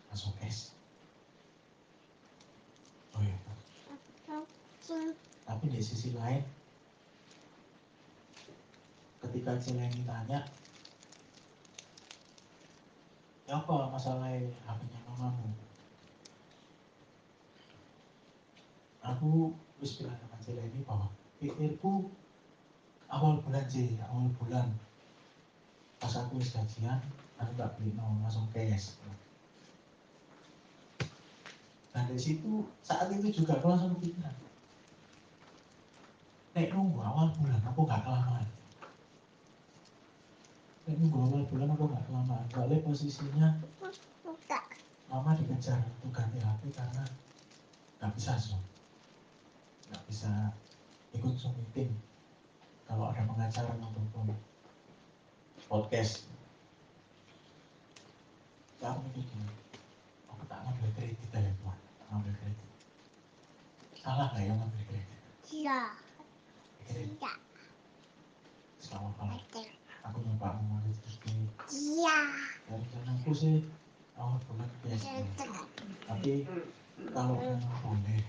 [SPEAKER 1] langsung cash oh iya
[SPEAKER 3] Cing.
[SPEAKER 1] Di sisi lain ketika Cileni tanya ya apa masalah HP-nya mamamu aku wis bilang sama Cileni bahwa pikirku awal bulan sih awal bulan. Pas aku gajian aku gak beli no langsung cash. Dan dari situ saat itu juga aku langsung kepikiran nek nunggu awal bulan aku gak kelamaan. Nek nunggu awal bulan aku gak kelamaan. Soalnya posisinya mama dikejar untuk ganti HP karena gak bisa zoom. Gak bisa ikut zoom meeting. Kalau ada pengacara ataupun podcast. Aku mikir gini aku tak ngambil kredit tak ngambil kredit. Salah nggak ya ngambil kredit
[SPEAKER 3] Dia.
[SPEAKER 1] kredit
[SPEAKER 3] Dia.
[SPEAKER 1] selama apa
[SPEAKER 3] Betul.
[SPEAKER 1] aku nyoba mengambil kredit
[SPEAKER 3] Dia.
[SPEAKER 1] dan rencanaku sih awal bulan biasa tapi kalau memang boleh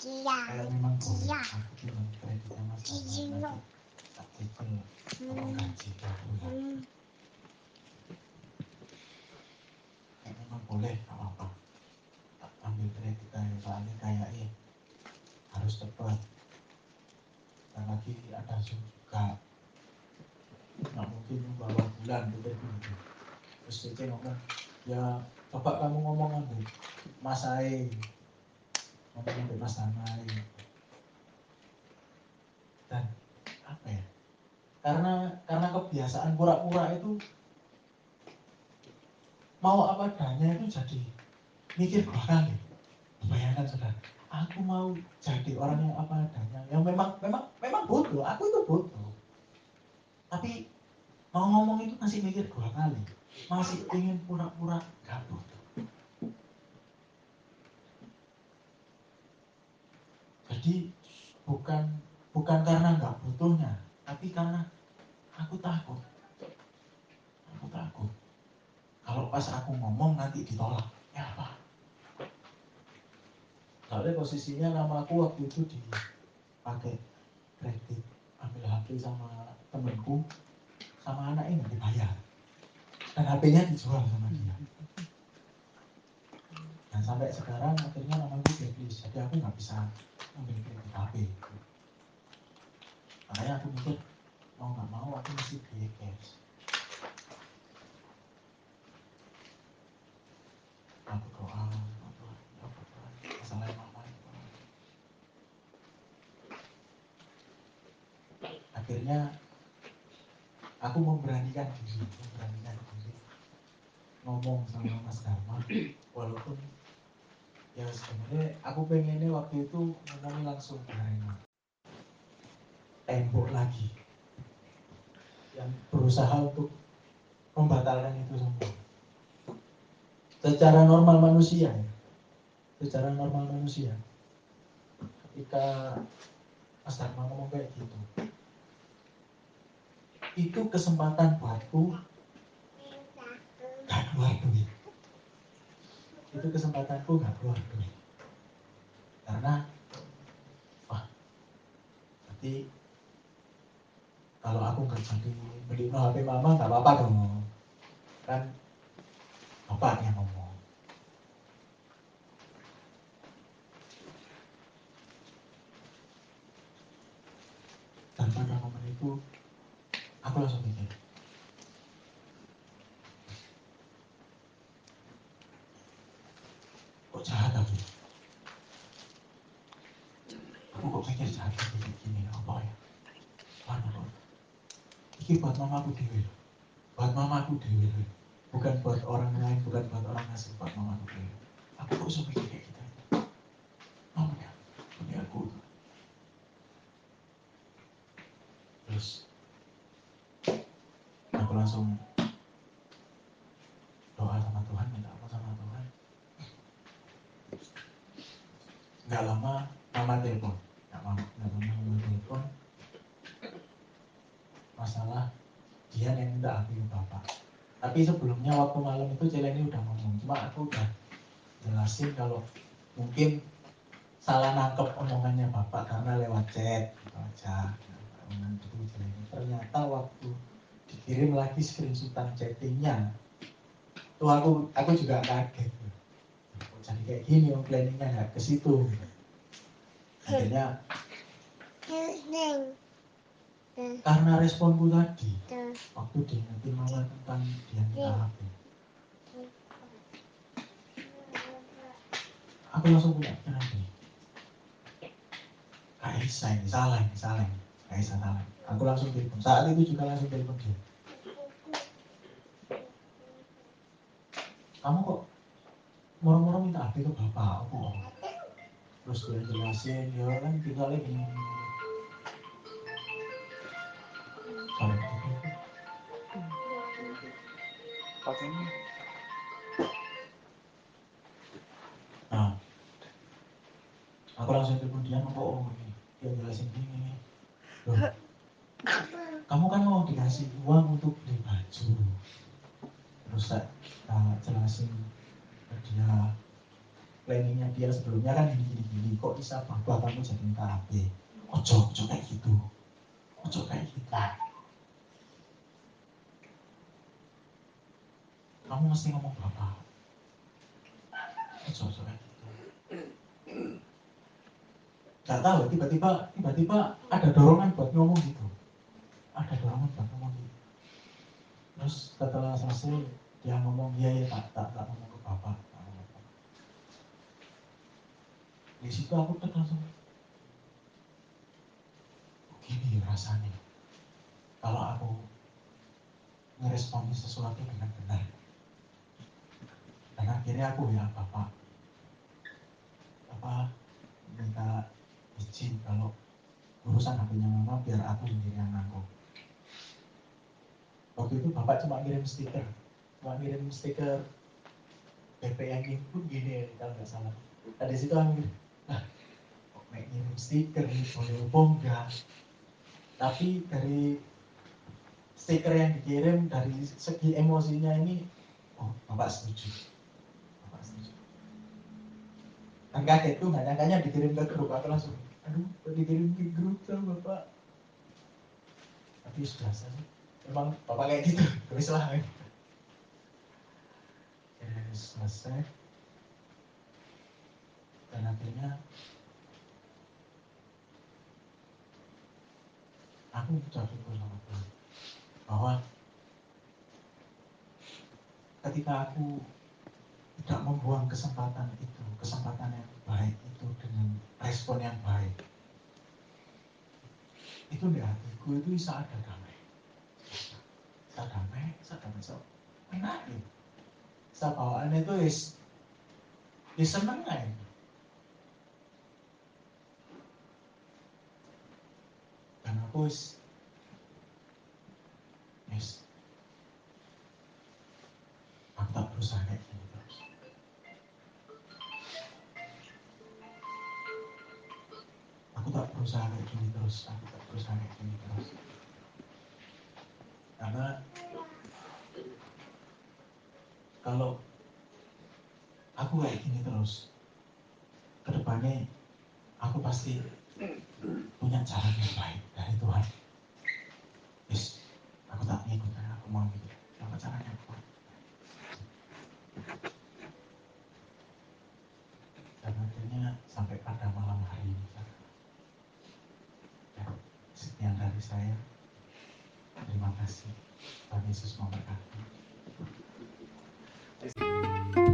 [SPEAKER 3] Dia.
[SPEAKER 1] kalau memang boleh
[SPEAKER 3] Iya.
[SPEAKER 1] aku bilang kreditnya mas
[SPEAKER 3] Cicil.
[SPEAKER 1] nanti tak apa
[SPEAKER 3] Hmm.
[SPEAKER 1] gaji
[SPEAKER 3] Hmm.
[SPEAKER 1] ya memang boleh apa-apa tak ambil kredit aja soalnya kayaknya harus cepat dan lagi ada juga nggak mungkin bawa bulan begitu terus Cece ngomong ya coba kamu ngomong ambil Mas Ae. Ngomong ambil Mas Damai dan apa ya? Karena karena kebiasaan pura-pura itu mau apa adanya itu jadi mikir dua kali bayangkan saudara aku mau jadi orang yang apa adanya. Yang memang memang memang bodoh. Aku itu bodoh. Tapi mau ngomong itu masih mikir dua kali. Masih ingin pura-pura gak bodoh. Jadi bukan bukan karena nggak butuhnya tapi karena aku takut. Aku takut. Kalau pas aku ngomong nanti ditolak. Ya apa soalnya posisinya nama aku waktu itu dipakai kredit ambil HP sama temenku sama anaknya nggak dibayar. Dan HP-nya dijual sama dia. Dan sampai sekarang akhirnya namaku blacklist jadi aku nggak bisa ambil kredit HP makanya aku mikir mau nggak mau aku mesti beli cash aku doa aku aku doa masalah mama itu akhirnya aku memberanikan diri memberanikan diri ngomong sama Mas Dharma. Walaupun ya sebenarnya aku pengennya waktu itu ngomongnya langsung bareng tembok lagi. Yang berusaha untuk membatalkan itu semua. Secara normal manusia. Secara normal manusia. Ketika Mas Dharma ngomong kayak gitu itu kesempatan buatku. Gak keluar duit. Itu kesempatanku gak keluar duit. Karena wah nanti kalau aku nggak jadi beli no HP mama nggak apa-apa dong. Kan bapaknya ngomong. Dan pada momen itu aku langsung mikir kok jahat aku aku kok pikir jahat kayak gini apa ya Waduh, kok. Ini buat mamaku dewi. Buat mamaku dewi loh. Bukan buat orang lain, bukan buat orang asing, buat mamaku dewi. Aku kok mikir kayak gitu. Mamanya, ini aku. Terus, aku langsung doa sama Tuhan, minta apa sama Tuhan. Gak lama, mama telepon. Gak lama, gak lama mama telepon masalah dia yang minta ke bapak tapi sebelumnya waktu malam itu Celeni udah ngomong cuma aku udah jelasin kalau mungkin salah nangkep omongannya bapak karena lewat chat gitu aja Nah, Celeni. ternyata waktu dikirim lagi screenshotan chattingnya. Tuh aku aku juga kaget. Kok jadi kayak gini om planningnya nggak ke situ. Akhirnya karena responku tadi waktu diingetin mama tentang dia minta aku langsung punya pikiran gini Kak Isa ini salah ini salah ini. Kak Isa salah aku langsung telepon. Saat itu juga langsung telepon dia kamu kok moro-moro minta HP ke bapak aku terus dia jelasin ya kan kita lagi. Nah, aku langsung telepon dia ngomong oh ini. Dia jelasin gini Loh, kamu kan mau dikasih uang untuk beli baju tak tak jelasin. Dia planningnya dia sebelumnya kan gini gini gini kok bisa berubah kamu jadi minta HP ojo ojo kayak gitu. Ojo kayak gitu. Kamu mesti ngomong bapak ojo ojo kayak gitu. Nggak tahu tiba-tiba tiba-tiba ada dorongan buat ngomong gitu. Ada dorongan buat ngomong gitu. Terus setelah selesai dia ngomong iya ya tak tak tak ngomong ke bapak. di situ aku langsung begini rasanya? Kalau aku ngeresponi sesuatu dengan benar. Dan akhirnya aku ya bapak apa minta izin kalau urusan HP-nya mama biar aku sendiri yang nanggung waktu itu bapak cuma ngirim stiker cuma ngirim stiker BPM pun gini ya kalau nggak salah. Nah situ nah kok kayak ngirim stiker boleh apa enggak tapi dari stiker yang dikirim dari segi emosinya ini oh bapak setuju. Bapak setuju. Kaget tuh nggak nyangkanya dikirim ke grup aku langsung aduh dikirim ke grup sama bapak? Tapi sudah sih emang bapak kayak gitu [LAUGHS] terus Akhirnya selesai. Dan akhirnya aku bersyukur sama Tuhan bahwa ketika aku tidak membuang kesempatan itu, kesempatan yang baik itu dengan respon yang baik, itu di hatiku itu bisa ada damai, bisa damai, bisa damai, so enak gitu sa bawaan itu is isang aja. Dan aku is is aku tak berusaha terus. Aku tak berusaha kayak gini terus. Aku tak berusaha kayak gini terus. Karena kalau aku kayak gini terus ke depannya aku pasti punya cara yang baik dari Tuhan. Yes aku tak ngikut aku mau gitu apa caranya? Apa dan akhirnya sampai pada malam hari ini ya, sekian dari saya. Terima kasih. Tuhan Yesus memberkati It's